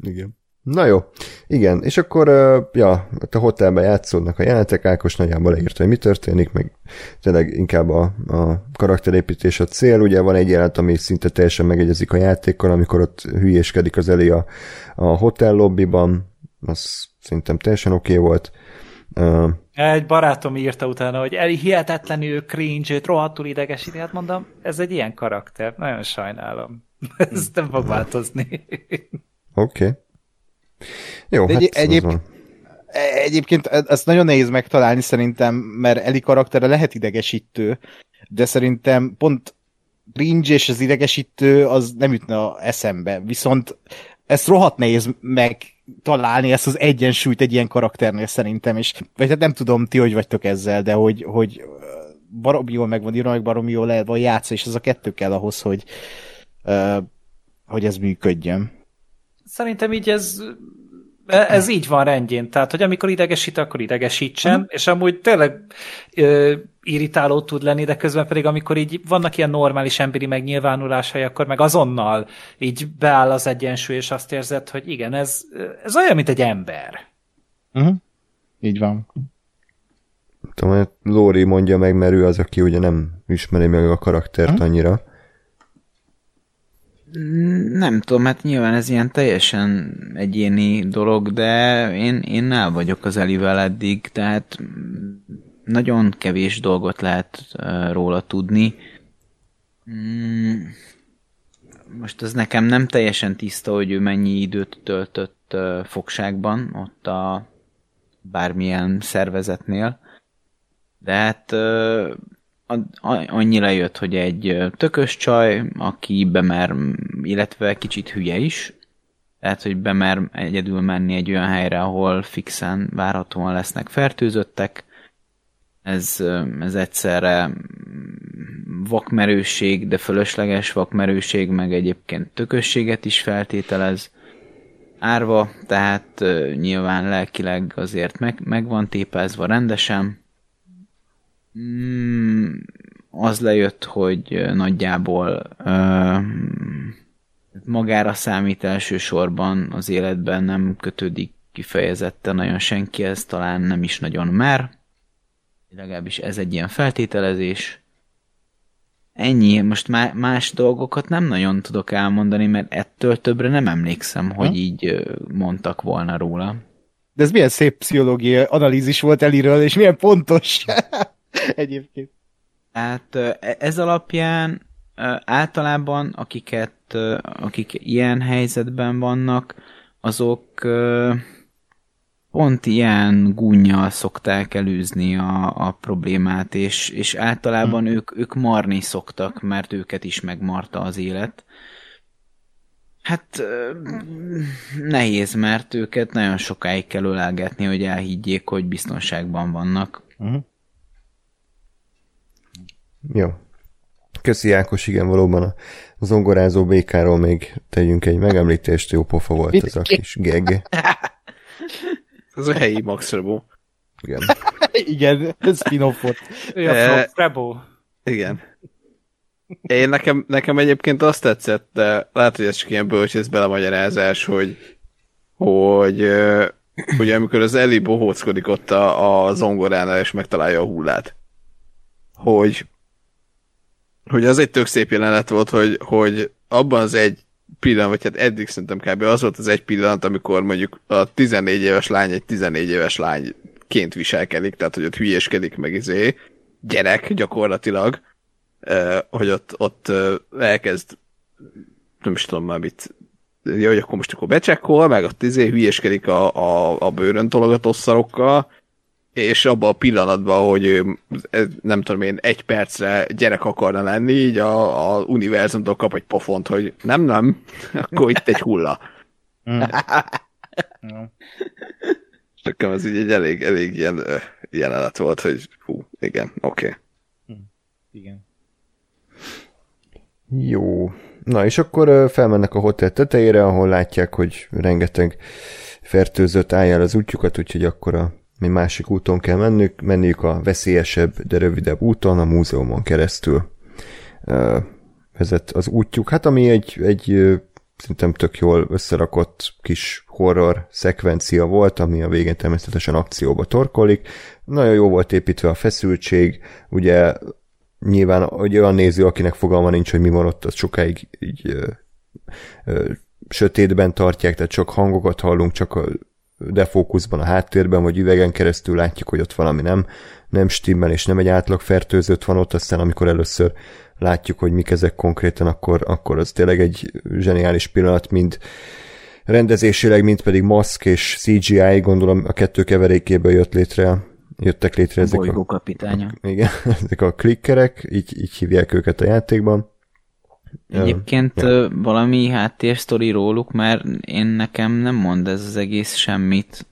Igen. Na jó, igen, és akkor, ja, a hotelben játszódnak a jelenetek, Ákos nagyjából leírta, hogy mi történik, meg tényleg inkább a, a karakterépítés a cél, ugye van egy jelenet, ami szinte teljesen megegyezik a játékkal, amikor ott hülyéskedik az elé a, a hotel lobbyban, az szerintem teljesen oké okay volt. Uh, Egy barátom írta utána, hogy Eli hihetetlenül cringe, őt rohadtul idegesíti. Hát mondom, ez egy ilyen karakter. Nagyon sajnálom. *laughs* ez nem fog változni. oké. Okay. Jó, De hát egy- egyéb- van. Egyébként e- ezt nagyon nehéz megtalálni szerintem, mert Eli karaktere lehet idegesítő, de szerintem pont cringe és az idegesítő az nem jutna a eszembe. Viszont ezt rohadt nehéz megtalálni, ezt az egyensúlyt egy ilyen karakternél szerintem, és vagy hát nem tudom, ti hogy vagytok ezzel, de hogy, hogy baromi jól meg van írva, meg baromi jól el van játszva, és ez a kettő kell ahhoz, hogy, ö, hogy ez működjön. Szerintem így ez ez így van rendjén. Tehát, hogy amikor idegesít, akkor idegesítsen, uh-huh. és amúgy tényleg ö, irritáló tud lenni, de közben pedig, amikor így vannak ilyen normális emberi megnyilvánulásai, akkor meg azonnal így beáll az egyensúly, és azt érzed, hogy igen, ez, ez olyan, mint egy ember. Uh-huh. Így van. Tudom, Lóri mondja meg, mert ő az, aki ugye nem ismeri meg a karaktert annyira. Nem tudom, hát nyilván ez ilyen teljesen egyéni dolog, de én, én el vagyok az Elivel eddig, tehát nagyon kevés dolgot lehet róla tudni. Mm, Most ez nekem nem teljesen tiszta, hogy ő mennyi időt töltött fogságban, ott a bármilyen szervezetnél. De hát annyira jött, hogy egy tökös csaj, aki bemer, illetve kicsit hülye is, tehát, hogy bemer egyedül menni egy olyan helyre, ahol fixen várhatóan lesznek fertőzöttek. Ez, ez egyszerre mm, vakmerőség, de fölösleges vakmerőség, meg egyébként tökösséget is feltételez. Árva, tehát nyilván lelkileg azért meg, meg van tépázva rendesen. Mm, az lejött, hogy nagyjából ö, magára számít elsősorban az életben nem kötődik kifejezetten nagyon senkihez, talán nem is nagyon mer. Legalábbis ez egy ilyen feltételezés. Ennyi, most má- más dolgokat nem nagyon tudok elmondani, mert ettől többre nem emlékszem, hogy így mondtak volna róla. De ez milyen szép pszichológiai analízis volt Eliről, és milyen pontos. *laughs* *laughs* Egyébként. Tehát ö, e- ez alapján általában akiket, akik ilyen helyzetben vannak, azok pont ilyen gúnyjal szokták elűzni a, a problémát, és, és általában ők, ők marni szoktak, mert őket is megmarta az élet. Hát nehéz, mert őket nagyon sokáig kell ölelgetni, hogy elhiggyék, hogy biztonságban vannak. Jó. Köszi Ákos, igen, valóban a zongorázó békáról még tegyünk egy megemlítést, jó pofa volt ez a kis geg. *laughs* Ez a helyi Max Rebo. Igen. *laughs* Igen, ez spin-offot. Ő a Eh, Fro- Frebo. Igen. Én nekem, nekem egyébként azt tetszett, de lehet, hogy ez csak ilyen bölcsész belemagyarázás, hogy, hogy ö, ugye amikor az Eli bohóckodik ott a, a zongoránál, és megtalálja a hullát, hogy, hogy az egy tök szép jelenet volt, hogy, hogy abban az egy pillanat, vagy hát eddig szerintem kb. az volt az egy pillanat, amikor mondjuk a 14 éves lány egy 14 éves lányként viselkedik, tehát hogy ott hülyéskedik meg izé, gyerek gyakorlatilag, hogy ott, ott elkezd nem is tudom már mit ja, hogy akkor most akkor becsekkol, meg ott izé hülyeskedik a, a, a bőrön szarokkal, és abban a pillanatban, hogy ő, nem tudom én, egy percre gyerek akarna lenni, így a, a univerzumtól kap egy pofont, hogy nem, nem, *laughs* akkor itt egy hulla. Nekem ez így egy elég, elég ilyen jelenet volt, hogy hú, igen, oké. Okay. Igen. Jó. Na és akkor ö, felmennek a hotel tetejére, ahol látják, hogy rengeteg fertőzött állja el az útjukat, úgyhogy akkor a mi másik úton kell mennünk, menniük a veszélyesebb, de rövidebb úton, a múzeumon keresztül vezet az útjuk. Hát ami egy, egy szerintem tök jól összerakott kis horror szekvencia volt, ami a végén természetesen akcióba torkolik. Nagyon jó volt építve a feszültség, ugye nyilván hogy olyan néző, akinek fogalma nincs, hogy mi van ott, az sokáig így ö, ö, sötétben tartják, tehát csak hangokat hallunk, csak a defókuszban a háttérben, vagy üvegen keresztül látjuk, hogy ott valami nem, nem stimmel, és nem egy átlag fertőzött van ott, aztán amikor először látjuk, hogy mik ezek konkrétan, akkor, akkor az tényleg egy zseniális pillanat, mind rendezésileg, mint pedig maszk és CGI, gondolom a kettő keverékéből jött létre, jöttek létre ezek a, kapitánya. igen, *laughs* ezek a klikkerek, így, így hívják őket a játékban. Egyébként Ja. valami háttérsztori róluk, mert én nekem nem mond ez az egész semmit.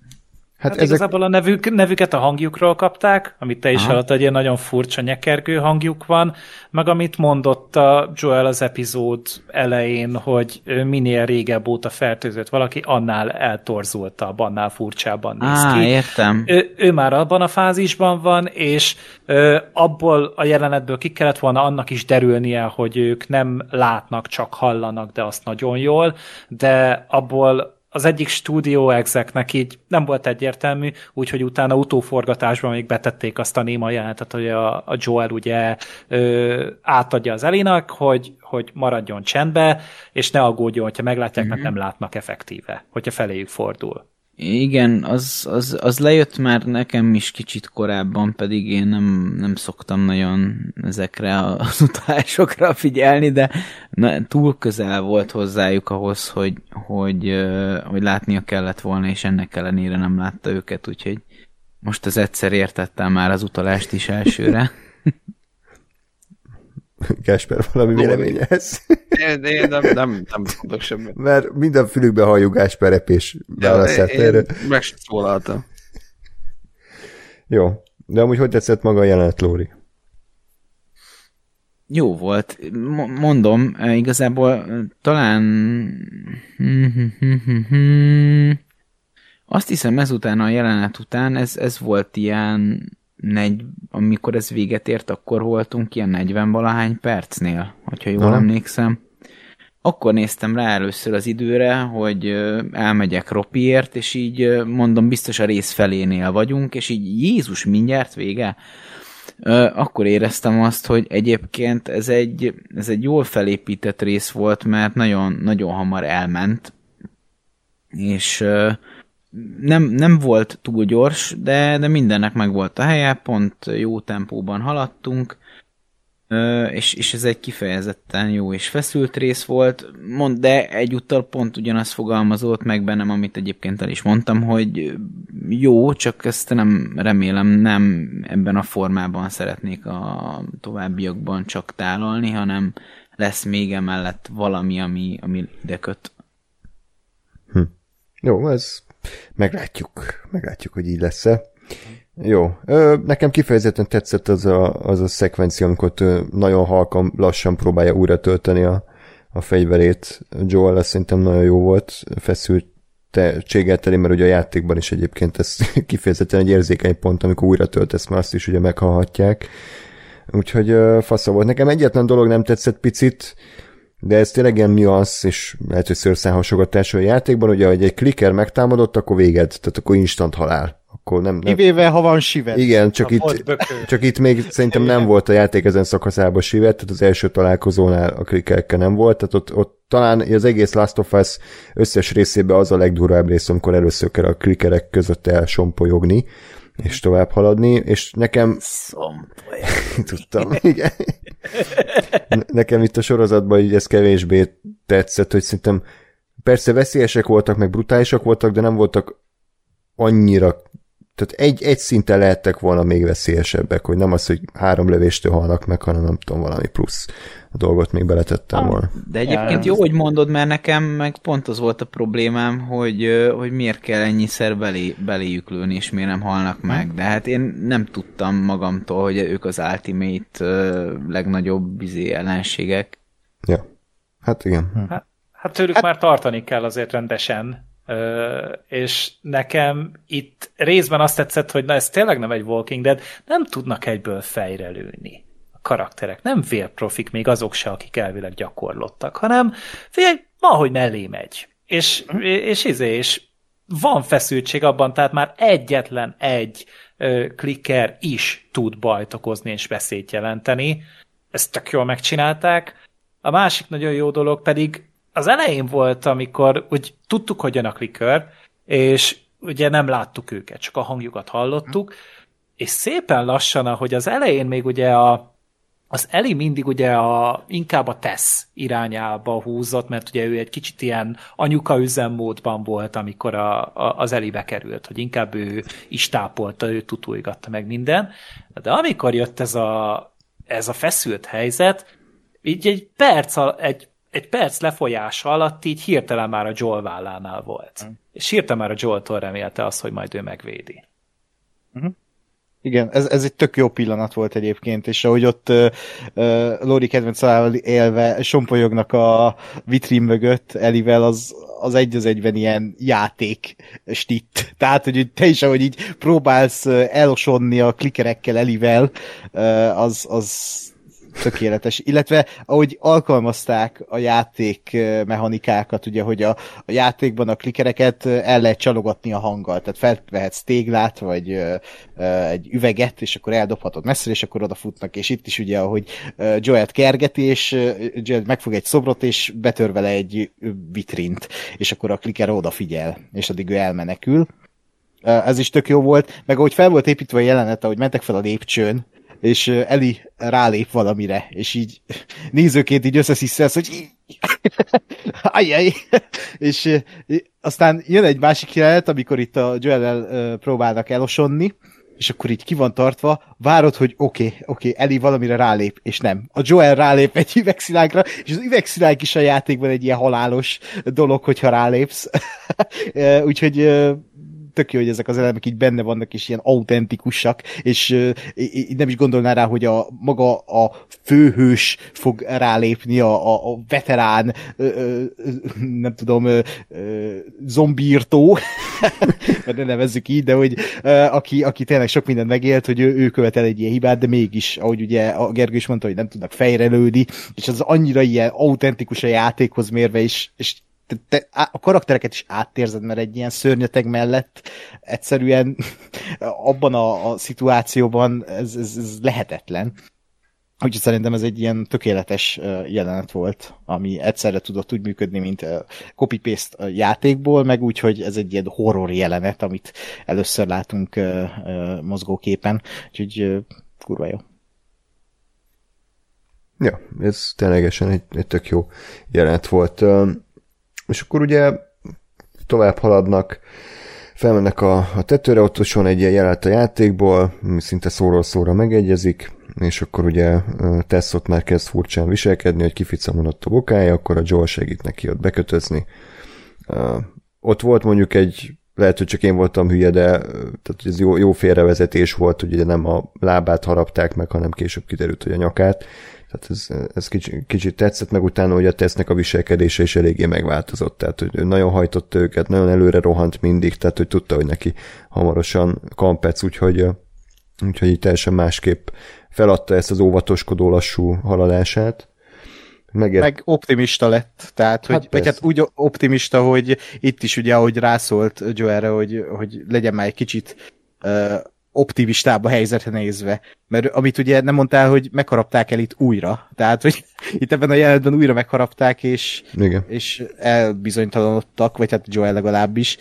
Hát, hát ezek... igazából a nevük, nevüket a hangjukról kapták, amit te is hallottad, egy ilyen nagyon furcsa nyekergő hangjuk van, meg amit mondott a Joel az epizód elején, hogy minél régebb óta fertőzött valaki, annál eltorzultabb, annál furcsábban néz Á, ki. értem. Ő, ő már abban a fázisban van, és ö, abból a jelenetből ki kellett volna annak is derülnie, hogy ők nem látnak, csak hallanak, de azt nagyon jól, de abból az egyik stúdió exeknek így nem volt egyértelmű, úgyhogy utána utóforgatásban még betették azt a néma jelenetet, hogy a, a Joel ugye ö, átadja az Elinak, hogy, hogy maradjon csendbe, és ne aggódjon, hogyha meglátják, mm-hmm. mert nem látnak effektíve, hogyha feléjük fordul. Igen, az, az, az lejött már nekem is kicsit korábban, pedig én nem, nem szoktam nagyon ezekre az *laughs* utalásokra figyelni, de na, túl közel volt hozzájuk ahhoz, hogy, hogy, hogy látnia kellett volna, és ennek ellenére nem látta őket, úgyhogy most az egyszer értettem már az utalást is elsőre. *laughs* Gásper, valami véleménye ez? Én, én nem, nem, nem tudok semmit. Mert minden fülükbe halljuk Gásper repés válaszát én, erre. én meg sem szólaltam. Jó, de amúgy hogy tetszett maga a jelenet, Lóri? Jó volt. M- mondom, eh, igazából eh, talán... Azt hiszem ezután a jelenet után ez, ez volt ilyen negy, amikor ez véget ért, akkor voltunk ilyen 40 valahány percnél, hogyha jól Aha. emlékszem. Akkor néztem rá először az időre, hogy elmegyek Ropiért, és így mondom, biztos a rész felénél vagyunk, és így Jézus, mindjárt vége? Akkor éreztem azt, hogy egyébként ez egy, ez egy jól felépített rész volt, mert nagyon, nagyon hamar elment, és nem, nem volt túl gyors, de, de mindennek meg volt a helye, pont jó tempóban haladtunk, és, és ez egy kifejezetten jó és feszült rész volt, mond, de egyúttal pont ugyanaz fogalmazott meg bennem, amit egyébként el is mondtam, hogy jó, csak ezt nem remélem nem ebben a formában szeretnék a továbbiakban csak tálalni, hanem lesz még emellett valami, ami, ami ide köt. Jó, ez meglátjuk, meglátjuk, hogy így lesz-e. Jó, nekem kifejezetten tetszett az a, az a szekvencia, amikor nagyon halkan, lassan próbálja újra tölteni a, a fegyverét. Joel ez szerintem nagyon jó volt, feszült tehetséggel teli, mert ugye a játékban is egyébként ez *laughs* kifejezetten egy érzékeny pont, amikor újra töltesz, mert azt is ugye meghallhatják. Úgyhogy fasza volt. Nekem egyetlen dolog nem tetszett picit, de ez tényleg ilyen nüansz, és lehet, hogy szőrszálhasogatás a játékban, ugye, hogy egy klikker megtámadott, akkor véged, tehát akkor instant halál. Akkor nem, nem... Kivéve, ha van sivet. Igen, csak itt, csak itt még szerintem nem volt a játék ezen szakaszában sivet, tehát az első találkozónál a klikkerekkel nem volt, tehát ott, ott talán az egész Last of Us összes részében az a legdurvább rész, amikor először kell a klikkerek között elsompolyogni, és tovább haladni, és nekem *laughs* tudtam, igen. Ne- Nekem itt a sorozatban így ez kevésbé tetszett, hogy szerintem persze veszélyesek voltak, meg brutálisak voltak, de nem voltak annyira tehát egy, egy szinten lehettek volna még veszélyesebbek, hogy nem az, hogy három lövéstől halnak meg, hanem nem tudom, valami plusz a dolgot még beletettem volna. De egyébként jó, hogy mondod, mert nekem meg pont az volt a problémám, hogy, hogy miért kell ennyiszer belé, beléjük lőni, és miért nem halnak meg. De hát én nem tudtam magamtól, hogy ők az Ultimate legnagyobb bizé ellenségek. Ja, hát igen. Hát, hát tőlük hát... már tartani kell azért rendesen, és nekem itt részben azt tetszett, hogy na ez tényleg nem egy Walking Dead, nem tudnak egyből fejre lőni a karakterek, nem vérprofik, még azok se, akik elvileg gyakorlottak, hanem figyelj, ma, hogy mellé megy. És, és, és, izé, és van feszültség abban, tehát már egyetlen egy ö, klikker is tud bajt okozni és veszélyt jelenteni. Ezt tök jól megcsinálták. A másik nagyon jó dolog pedig az elején volt, amikor úgy tudtuk, hogy jön a clicker, és ugye nem láttuk őket, csak a hangjukat hallottuk, és szépen lassan, ahogy az elején még ugye a, az Eli mindig ugye a, inkább a tesz irányába húzott, mert ugye ő egy kicsit ilyen anyuka üzemmódban volt, amikor a, a, az Eli bekerült, hogy inkább ő is tápolta, ő tutulgatta meg minden. De amikor jött ez a, ez a feszült helyzet, így egy perc, egy egy perc lefolyása alatt így hirtelen már a Joel vállánál volt. Mm. És hirtelen már a Joel-tól remélte azt, hogy majd ő megvédi. Uh-huh. Igen, ez, ez egy tök jó pillanat volt egyébként, és ahogy ott uh, uh, Lori kedvencával élve sompolyognak a vitrin mögött Elivel, az, az egy az egyben ilyen játék stitt. Tehát, hogy te is, ahogy így próbálsz elosonni a klikerekkel Elivel, uh, az, az tökéletes. Illetve ahogy alkalmazták a játék mechanikákat, ugye, hogy a, a játékban a klikereket el lehet csalogatni a hanggal, tehát felvehetsz téglát, vagy ö, ö, egy üveget, és akkor eldobhatod messzire, és akkor odafutnak, és itt is ugye, ahogy Joel-t kergeti, és Joel megfog egy szobrot, és betör vele egy vitrint, és akkor a kliker odafigyel, és addig ő elmenekül. Ez is tök jó volt, meg ahogy fel volt építve a jelenet, ahogy mentek fel a lépcsőn, és Eli rálép valamire, és így *laughs* nézőként így összesziszelsz, hogy *laughs* ajjaj, *laughs* és aztán jön egy másik jelenet, amikor itt a joel próbálnak elosonni, és akkor így ki van tartva, várod, hogy oké, okay, oké, okay, Eli valamire rálép, és nem. A Joel rálép egy üvegszilágra, és az üvegszilág is a játékban egy ilyen halálos dolog, hogyha rálépsz. Úgyhogy tök jó, hogy ezek az elemek így benne vannak, és ilyen autentikusak, és uh, nem is gondolná rá, hogy a maga a főhős fog rálépni, a, a, veterán, uh, uh, nem tudom, uh, uh, zombírtó, *laughs* mert ne nevezzük így, de hogy uh, aki, aki tényleg sok mindent megélt, hogy ő, ő követel egy ilyen hibát, de mégis, ahogy ugye a Gergő is mondta, hogy nem tudnak fejrelődni, és az annyira ilyen autentikus a játékhoz mérve, és, és te, a karaktereket is áttérzed, mert egy ilyen szörnyeteg mellett egyszerűen *laughs* abban a, a szituációban ez, ez, ez lehetetlen. Úgyhogy szerintem ez egy ilyen tökéletes jelenet volt, ami egyszerre tudott úgy működni, mint copy-paste játékból, meg úgy, hogy ez egy ilyen horror jelenet, amit először látunk mozgóképen. Úgyhogy kurva jó. Ja, ez ténylegesen egy, egy tök jó jelenet volt. És akkor ugye tovább haladnak, felmennek a, a tetőre, ott van egy ilyen jelent a játékból, ami szinte szóról szóra megegyezik, és akkor ugye Tess ott már kezd furcsán viselkedni, hogy kificamon ott a bokája, akkor a Joel segít neki ott bekötözni. Ott volt mondjuk egy, lehet, hogy csak én voltam hülye, de tehát ez jó, jó félrevezetés volt, hogy ugye nem a lábát harapták meg, hanem később kiderült, hogy a nyakát, tehát ez, ez kicsit, kicsit tetszett, meg utána hogy a tesznek a viselkedése is eléggé megváltozott, tehát hogy ő nagyon hajtott őket, nagyon előre rohant mindig, tehát hogy tudta, hogy neki hamarosan kampec, úgyhogy, úgyhogy így teljesen másképp feladta ezt az óvatoskodó lassú haladását. Megért... Meg optimista lett, tehát hogy, hát, hát úgy optimista, hogy itt is ugye, ahogy rászólt Joe hogy, hogy legyen már egy kicsit uh, optimistább a helyzetre nézve. Mert amit ugye nem mondtál, hogy megharapták el itt újra. Tehát, hogy *laughs* itt ebben a jelenetben újra megharapták, és, Igen. és elbizonytalanodtak, vagy hát Joel legalábbis.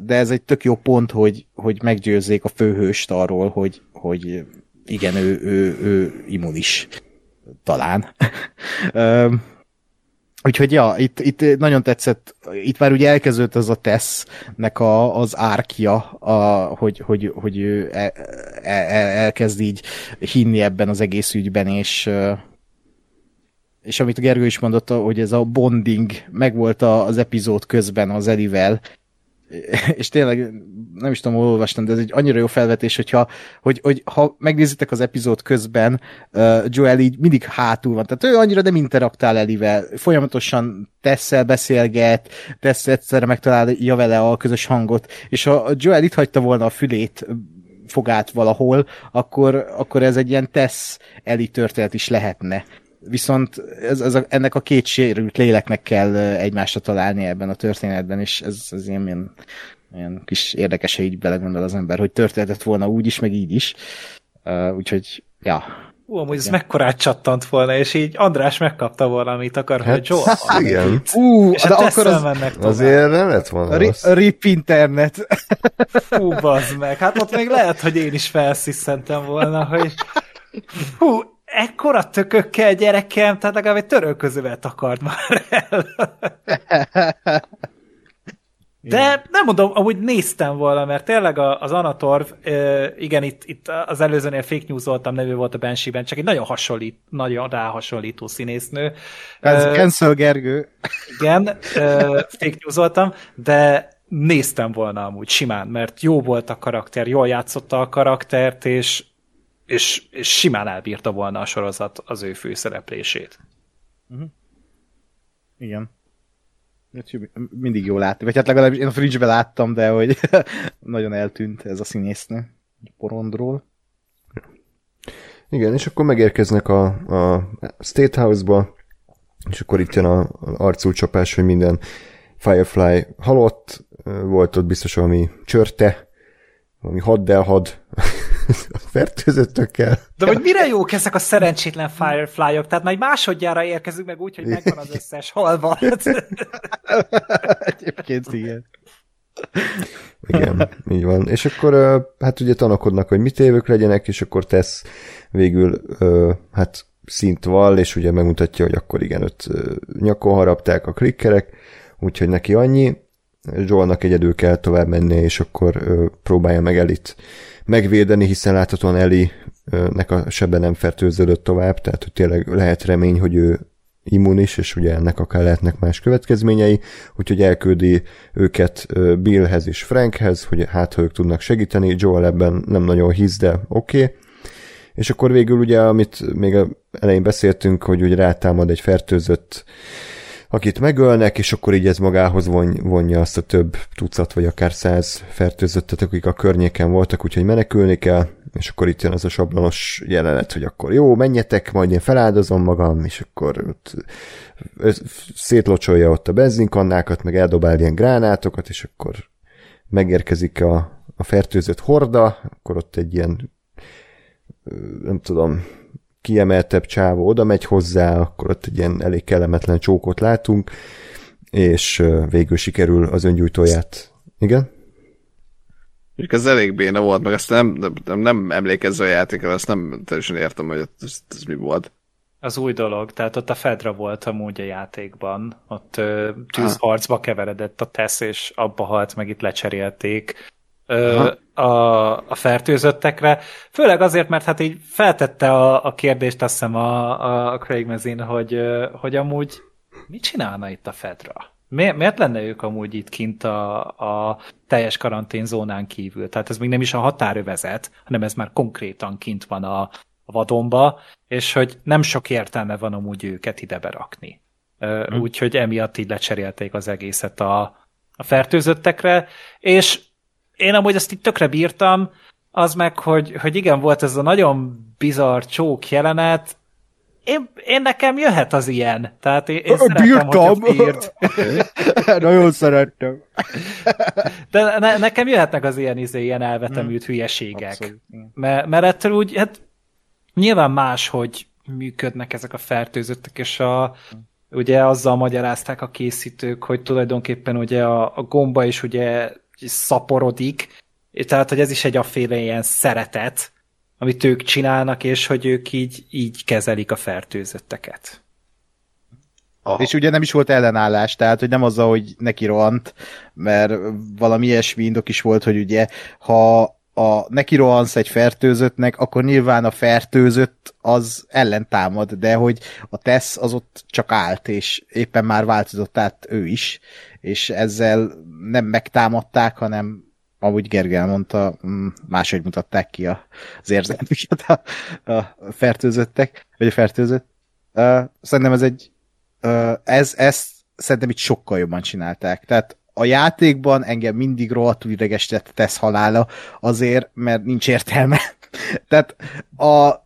De ez egy tök jó pont, hogy, hogy meggyőzzék a főhőst arról, hogy, hogy igen, ő, ő, ő immunis. Talán. *laughs* Úgyhogy ja, itt, itt nagyon tetszett, itt már ugye elkezdődött az a Tess-nek a, az árkja, a, hogy, hogy, hogy ő el, el, elkezd így hinni ebben az egész ügyben, és és amit Gergő is mondotta, hogy ez a bonding megvolt az epizód közben az Elivel, *laughs* és tényleg nem is tudom, hol olvastam, de ez egy annyira jó felvetés, hogyha, hogy, hogy ha megnézitek az epizód közben, uh, Joel így mindig hátul van, tehát ő annyira nem interaktál Elivel, folyamatosan tesszel beszélget, tesz egyszerre megtalálja vele a közös hangot, és ha Joel itt hagyta volna a fülét fogát valahol, akkor, akkor ez egy ilyen tesz Eli történet is lehetne viszont ez, ez a, ennek a két sérült léleknek kell egymásra találni ebben a történetben, és ez, ez ilyen, ilyen, ilyen kis érdekes, hogy így belegondol az ember, hogy történetett volna úgy is, meg így is. Uh, úgyhogy, ja. Ú, amúgy ez mekkorát csattant volna, és így András megkapta volna, amit akar, hát, hogy Joel. *laughs* Igen. Ú, és de akkor az, mennek azért nem lett volna ri, RIP internet. Fú, bazd meg. Hát ott még lehet, hogy én is felsziszentem volna, hogy hú, ekkora tökökkel gyerekem, tehát legalább egy törölközővel takart már el. *laughs* De nem mondom, amúgy néztem volna, mert tényleg az Anatorv, igen, itt, itt az előzőnél fake news voltam, nevű volt a Banshee-ben, csak egy nagyon hasonlít, nagyon ráhasonlító színésznő. Cancel Gergő. Igen, fake news voltam, de néztem volna amúgy simán, mert jó volt a karakter, jól játszotta a karaktert, és és, és simán elbírta volna a sorozat az ő főszereplését. Uh-huh. Igen. Mindig jól látni, vagy hát legalábbis én a fridge láttam, de hogy *laughs* nagyon eltűnt ez a színésznő a porondról. Igen, és akkor megérkeznek a, a State House-ba, és akkor itt jön a, a arcúcsapás, hogy minden Firefly halott, volt ott biztos valami csörte, valami haddelhad, *laughs* fertőzöttökkel. De hogy mire jók ezek a szerencsétlen Firefly-ok? Tehát majd másodjára érkezünk meg úgy, hogy megvan az összes halvat. *laughs* Egyébként igen. Igen, így van. És akkor hát ugye tanakodnak, hogy mit évők legyenek, és akkor tesz végül hát szint val, és ugye megmutatja, hogy akkor igen, öt nyakon harapták a klikkerek, úgyhogy neki annyi, Joelnak egyedül kell tovább menni, és akkor ö, próbálja meg Elit megvédeni, hiszen láthatóan Eli nek a sebe nem fertőződött tovább, tehát hogy tényleg lehet remény, hogy ő immunis, és ugye ennek akár lehetnek más következményei, úgyhogy elküldi őket Billhez és Frankhez, hogy hát ha ők tudnak segíteni, Joel ebben nem nagyon hisz, de oké. Okay. És akkor végül ugye, amit még elején beszéltünk, hogy ugye rátámad egy fertőzött akit megölnek, és akkor így ez magához von, vonja azt a több tucat, vagy akár száz fertőzöttet, akik a környéken voltak, úgyhogy menekülni kell, és akkor itt jön az a sablonos jelenet, hogy akkor jó, menjetek, majd én feláldozom magam, és akkor ott szétlocsolja ott a benzinkannákat, meg eldobál ilyen gránátokat, és akkor megérkezik a, a fertőzött horda, akkor ott egy ilyen nem tudom, kiemeltebb csávó oda megy hozzá, akkor ott egy ilyen elég kellemetlen csókot látunk, és végül sikerül az öngyújtóját. Igen? Ez elég béna volt, meg azt nem, nem, nem emlékezze a játékra, azt nem teljesen értem, hogy ez, ez mi volt. Az új dolog, tehát ott a Fedra volt amúgy a játékban, ott tűzharcba keveredett a tesz, és abba halt, meg itt lecserélték a, a fertőzöttekre. Főleg azért, mert hát így feltette a, a kérdést, azt hiszem a, a Craig Mazin, hogy, hogy amúgy mit csinálna itt a Fedra? Miért, miért lenne ők amúgy itt kint a, a teljes karanténzónán kívül? Tehát ez még nem is a határövezet, hanem ez már konkrétan kint van a, a vadonba, és hogy nem sok értelme van amúgy őket ide berakni. Hmm. Úgyhogy emiatt így lecserélték az egészet a, a fertőzöttekre, és én amúgy ezt itt tökre bírtam, az meg, hogy, hogy igen, volt ez a nagyon bizarr csók jelenet, én, én nekem jöhet az ilyen. Tehát én, én szeretem, Bírtam. bírt. *laughs* Nagyon szerettem. De ne, nekem jöhetnek az ilyen, izé, ilyen elvetemült hmm. hülyeségek. Mert, mert ettől úgy, hát nyilván más, hogy működnek ezek a fertőzöttek, és a, ugye azzal magyarázták a készítők, hogy tulajdonképpen ugye a, a gomba is ugye szaporodik, tehát, hogy ez is egy afféle ilyen szeretet, amit ők csinálnak, és hogy ők így, így kezelik a fertőzötteket. Aha. És ugye nem is volt ellenállás, tehát hogy nem azzal, hogy neki rohant, mert valami ilyesmi indok is volt, hogy ugye ha a neki rohansz egy fertőzöttnek, akkor nyilván a fertőzött az ellentámad, de hogy a tesz az ott csak állt, és éppen már változott át ő is, és ezzel nem megtámadták, hanem ahogy Gergely mondta, mm, máshogy mutatták ki az érzelmüket a, a fertőzöttek, vagy a fertőzött. Szerintem ez egy ez, ezt szerintem itt sokkal jobban csinálták. Tehát a játékban engem mindig rohadtul idegesített tesz halála, azért, mert nincs értelme. *laughs* Tehát a, a,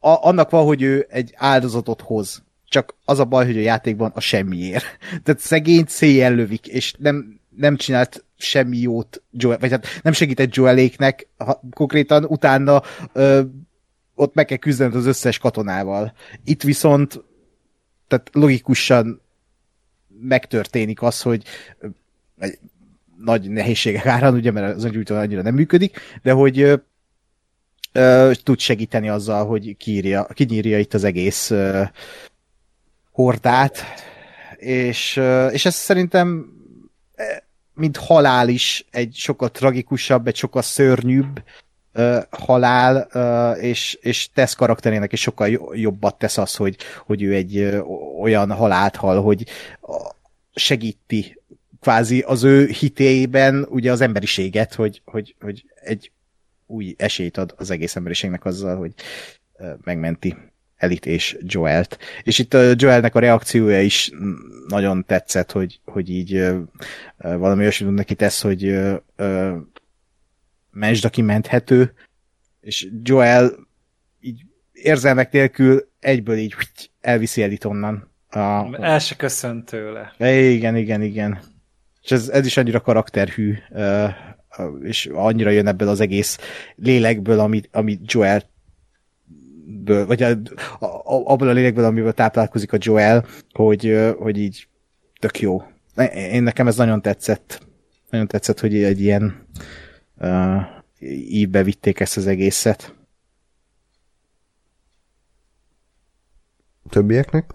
annak van, hogy ő egy áldozatot hoz. Csak az a baj, hogy a játékban a semmiért. *laughs* Tehát szegényt széjjel lövik, és nem, nem csinált semmi jót Joel, vagy hát nem segített Joeléknek, ha, konkrétan utána ö, ott meg kell küzdened az összes katonával. Itt viszont tehát logikusan megtörténik az, hogy egy nagy nehézségek árán, ugye, mert az öngyújtó annyira nem működik, de hogy ö, ö, tud segíteni azzal, hogy kiírja, kinyírja itt az egész ö, hordát, és, ö, és ez szerintem mint halál is egy sokkal tragikusabb, egy sokkal szörnyűbb uh, halál, uh, és, és tesz karakterének is sokkal jobbat tesz az, hogy, hogy ő egy uh, olyan halált hal, hogy segíti kvázi az ő hitében ugye az emberiséget, hogy, hogy, hogy egy új esélyt ad az egész emberiségnek azzal, hogy megmenti Elit és Joelt. És itt a Joelnek a reakciója is nagyon tetszett, hogy, hogy így valami olyasmit neki tesz, hogy mesd, aki menthető, és Joel így érzelmek nélkül egyből így elviszi Elit onnan. A, El se köszönt tőle. Igen, igen, igen. És ez, ez is annyira karakterhű, és annyira jön ebből az egész lélekből, amit, amit Joel ből, vagy a, a, abból a lélekből, amiből táplálkozik a Joel, hogy, hogy így tök jó. Én nekem ez nagyon tetszett. Nagyon tetszett, hogy egy ilyen uh, ívbe vitték ezt az egészet. Többieknek?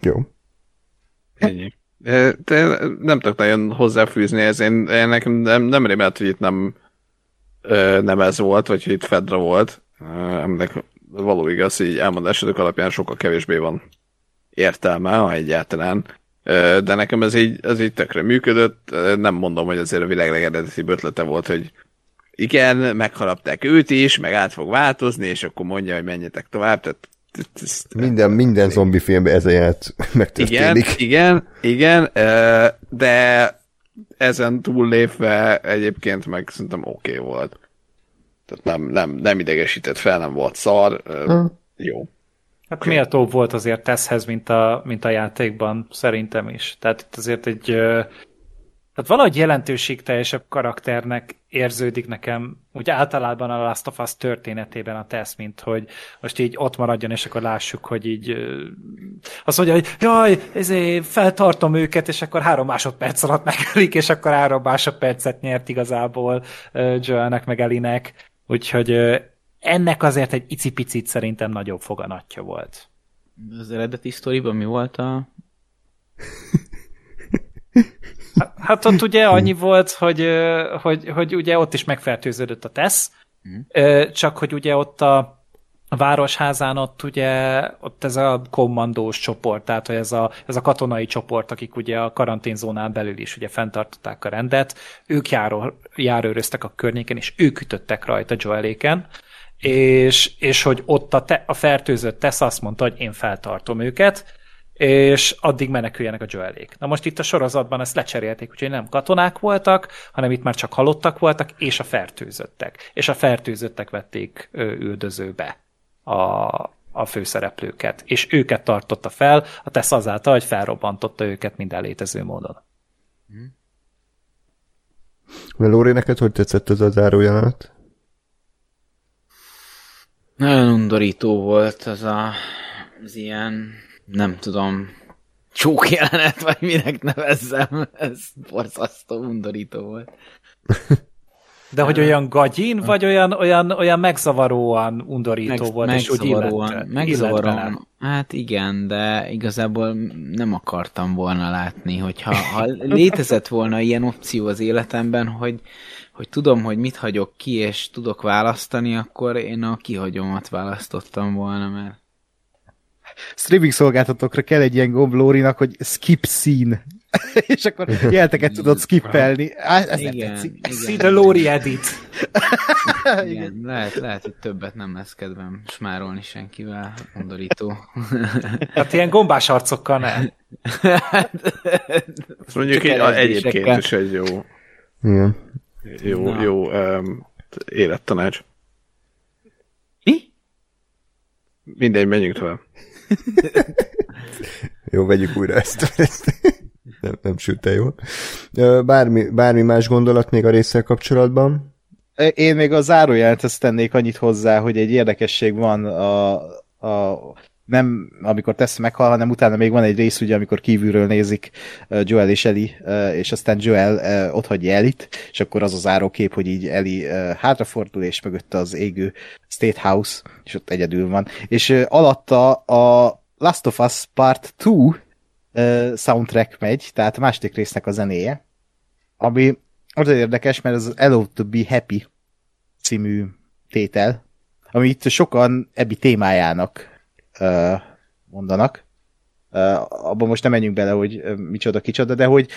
Jó. Ennyi. De nem tudok nagyon hozzáfűzni ez. Én, én nekem nem, nem rémelt, hogy itt nem nem ez volt, vagy hogy itt Fedra volt. Ennek való igaz, hogy elmondásodok alapján sokkal kevésbé van értelme, ha egyáltalán. De nekem ez így, ez így tökre működött. Nem mondom, hogy azért a világ legeredetibb ötlete volt, hogy igen, megharapták őt is, meg át fog változni, és akkor mondja, hogy menjetek tovább. Tehát minden, minden zombi filmben ez a ját megtörténik. Igen, igen, igen, de ezen túllépve egyébként meg szerintem oké okay volt. Tehát nem, nem, nem idegesített fel, nem volt szar. Hmm. Jó. Hát okay. méltóbb volt azért teszhez, mint a, mint a játékban, szerintem is. Tehát itt azért egy tehát valahogy jelentőségteljesebb karakternek érződik nekem úgy általában a Last of Us történetében a tesz, mint hogy most így ott maradjon, és akkor lássuk, hogy így azt mondja, hogy jaj, ezért feltartom őket, és akkor három másodperc alatt megölik, és akkor három másodpercet nyert igazából Joelnek meg Elinek. Úgyhogy ennek azért egy icipicit szerintem nagyobb foganatja volt. Az eredeti sztoriban mi volt a... *laughs* Hát ott ugye annyi volt, hogy, hogy, hogy ugye ott is megfertőződött a tesz, mm. csak hogy ugye ott a, a városházán ott ugye ott ez a kommandós csoport, tehát ez a, ez a katonai csoport, akik ugye a karanténzónán belül is ugye fenntartották a rendet, ők járó, járőröztek a környéken, és ők ütöttek rajta Joeléken, és, és hogy ott a, te, a fertőzött tesz azt mondta, hogy én feltartom őket, és addig meneküljenek a Joelék. Na most itt a sorozatban ezt lecserélték, úgyhogy nem katonák voltak, hanem itt már csak halottak voltak, és a fertőzöttek. És a fertőzöttek vették üldözőbe a, a főszereplőket, és őket tartotta fel, a tesz azáltal, hogy felrobbantotta őket minden létező módon. Hmm. Lóri, neked hogy tetszett ez a zárójelenet? Nagyon undorító volt az a, az ilyen nem tudom, csók jelenet, vagy minek nevezzem, ez borzasztó, undorító volt. De hogy olyan gagyin, vagy olyan, olyan, olyan megzavaróan undorító Meg, volt, és úgy megzavaróan, Hát igen, de igazából nem akartam volna látni, hogyha ha *laughs* létezett volna ilyen opció az életemben, hogy, hogy tudom, hogy mit hagyok ki, és tudok választani, akkor én a kihagyomat választottam volna, mert streaming szolgáltatókra kell egy ilyen gomb Lórinak, hogy skip scene. *laughs* és akkor jelteket tudod skippelni. Ez igen, nem tetszik. See the Lori edit. *laughs* igen, lehet, lehet, hogy többet nem lesz kedvem smárolni senkivel, undorító. *laughs* Hát ilyen gombás arcokkal nem. Azt mondjuk egy, egyébként is egy jó, Igen. jó, Na. jó um, élettanács. Mi? Mindegy, menjünk tovább. Jó, vegyük újra ezt. ezt. Nem, nem sült el jól. Bármi, bármi más gondolat még a résszel kapcsolatban? Én még a zárójelenthez tennék annyit hozzá, hogy egy érdekesség van a, a nem amikor Tess meghal, hanem utána még van egy rész, ugye, amikor kívülről nézik Joel és Eli, és aztán Joel ott hagyja Elit, és akkor az a zárókép, hogy így Eli hátrafordul, és mögötte az égő State House, és ott egyedül van. És alatta a Last of Us Part 2 uh, soundtrack megy, tehát a második résznek a zenéje, ami az érdekes, mert az Hello to be Happy című tétel, ami itt sokan ebbi témájának mondanak. Abban most nem menjünk bele, hogy micsoda, kicsoda, de hogy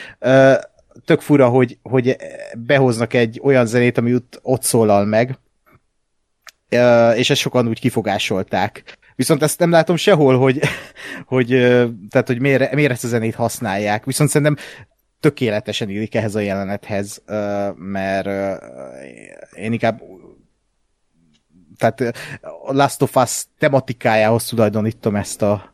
tök fura, hogy, hogy behoznak egy olyan zenét, ami ott, ott szólal meg, és ezt sokan úgy kifogásolták. Viszont ezt nem látom sehol, hogy, *laughs* hogy, tehát, hogy miért, miért ezt a zenét használják. Viszont szerintem tökéletesen illik ehhez a jelenethez, mert én inkább tehát a Last of Us tematikájához tulajdonítom ezt a,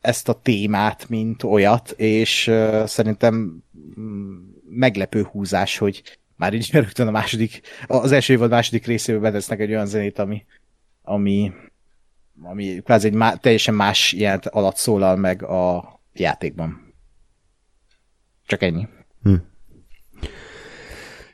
ezt a témát, mint olyat, és uh, szerintem mm, meglepő húzás, hogy már így *laughs* rögtön a második, az első évad második részében betesznek egy olyan zenét, ami, ami, ami kvázi egy má, teljesen más jelent alatt szólal meg a játékban. Csak ennyi. Hm.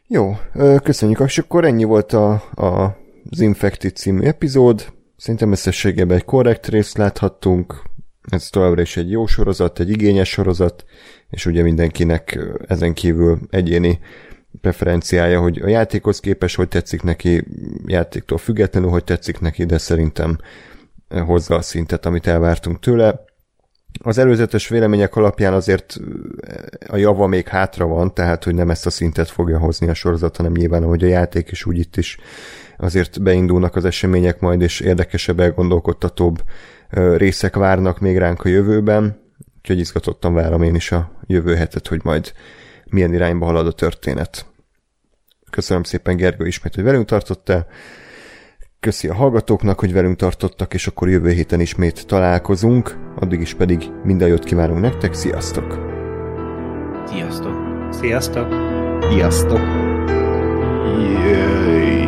Jó, köszönjük. És akkor ennyi volt a, a, az Infected című epizód. Szerintem összességében egy korrekt részt láthattunk. Ez továbbra is egy jó sorozat, egy igényes sorozat, és ugye mindenkinek ezen kívül egyéni preferenciája, hogy a játékhoz képes, hogy tetszik neki, játéktól függetlenül, hogy tetszik neki, de szerintem hozza a szintet, amit elvártunk tőle. Az előzetes vélemények alapján azért a java még hátra van, tehát hogy nem ezt a szintet fogja hozni a sorozat, hanem nyilván, ahogy a játék is úgy itt is azért beindulnak az események majd, és érdekesebb, elgondolkodtatóbb részek várnak még ránk a jövőben, úgyhogy izgatottan várom én is a jövő hetet, hogy majd milyen irányba halad a történet. Köszönöm szépen Gergő ismét, hogy velünk tartottál. Köszi a hallgatóknak, hogy velünk tartottak, és akkor jövő héten ismét találkozunk. Addig is pedig minden jót kívánunk nektek, sziasztok! Sziasztok! Sziasztok! Sziasztok! Yay.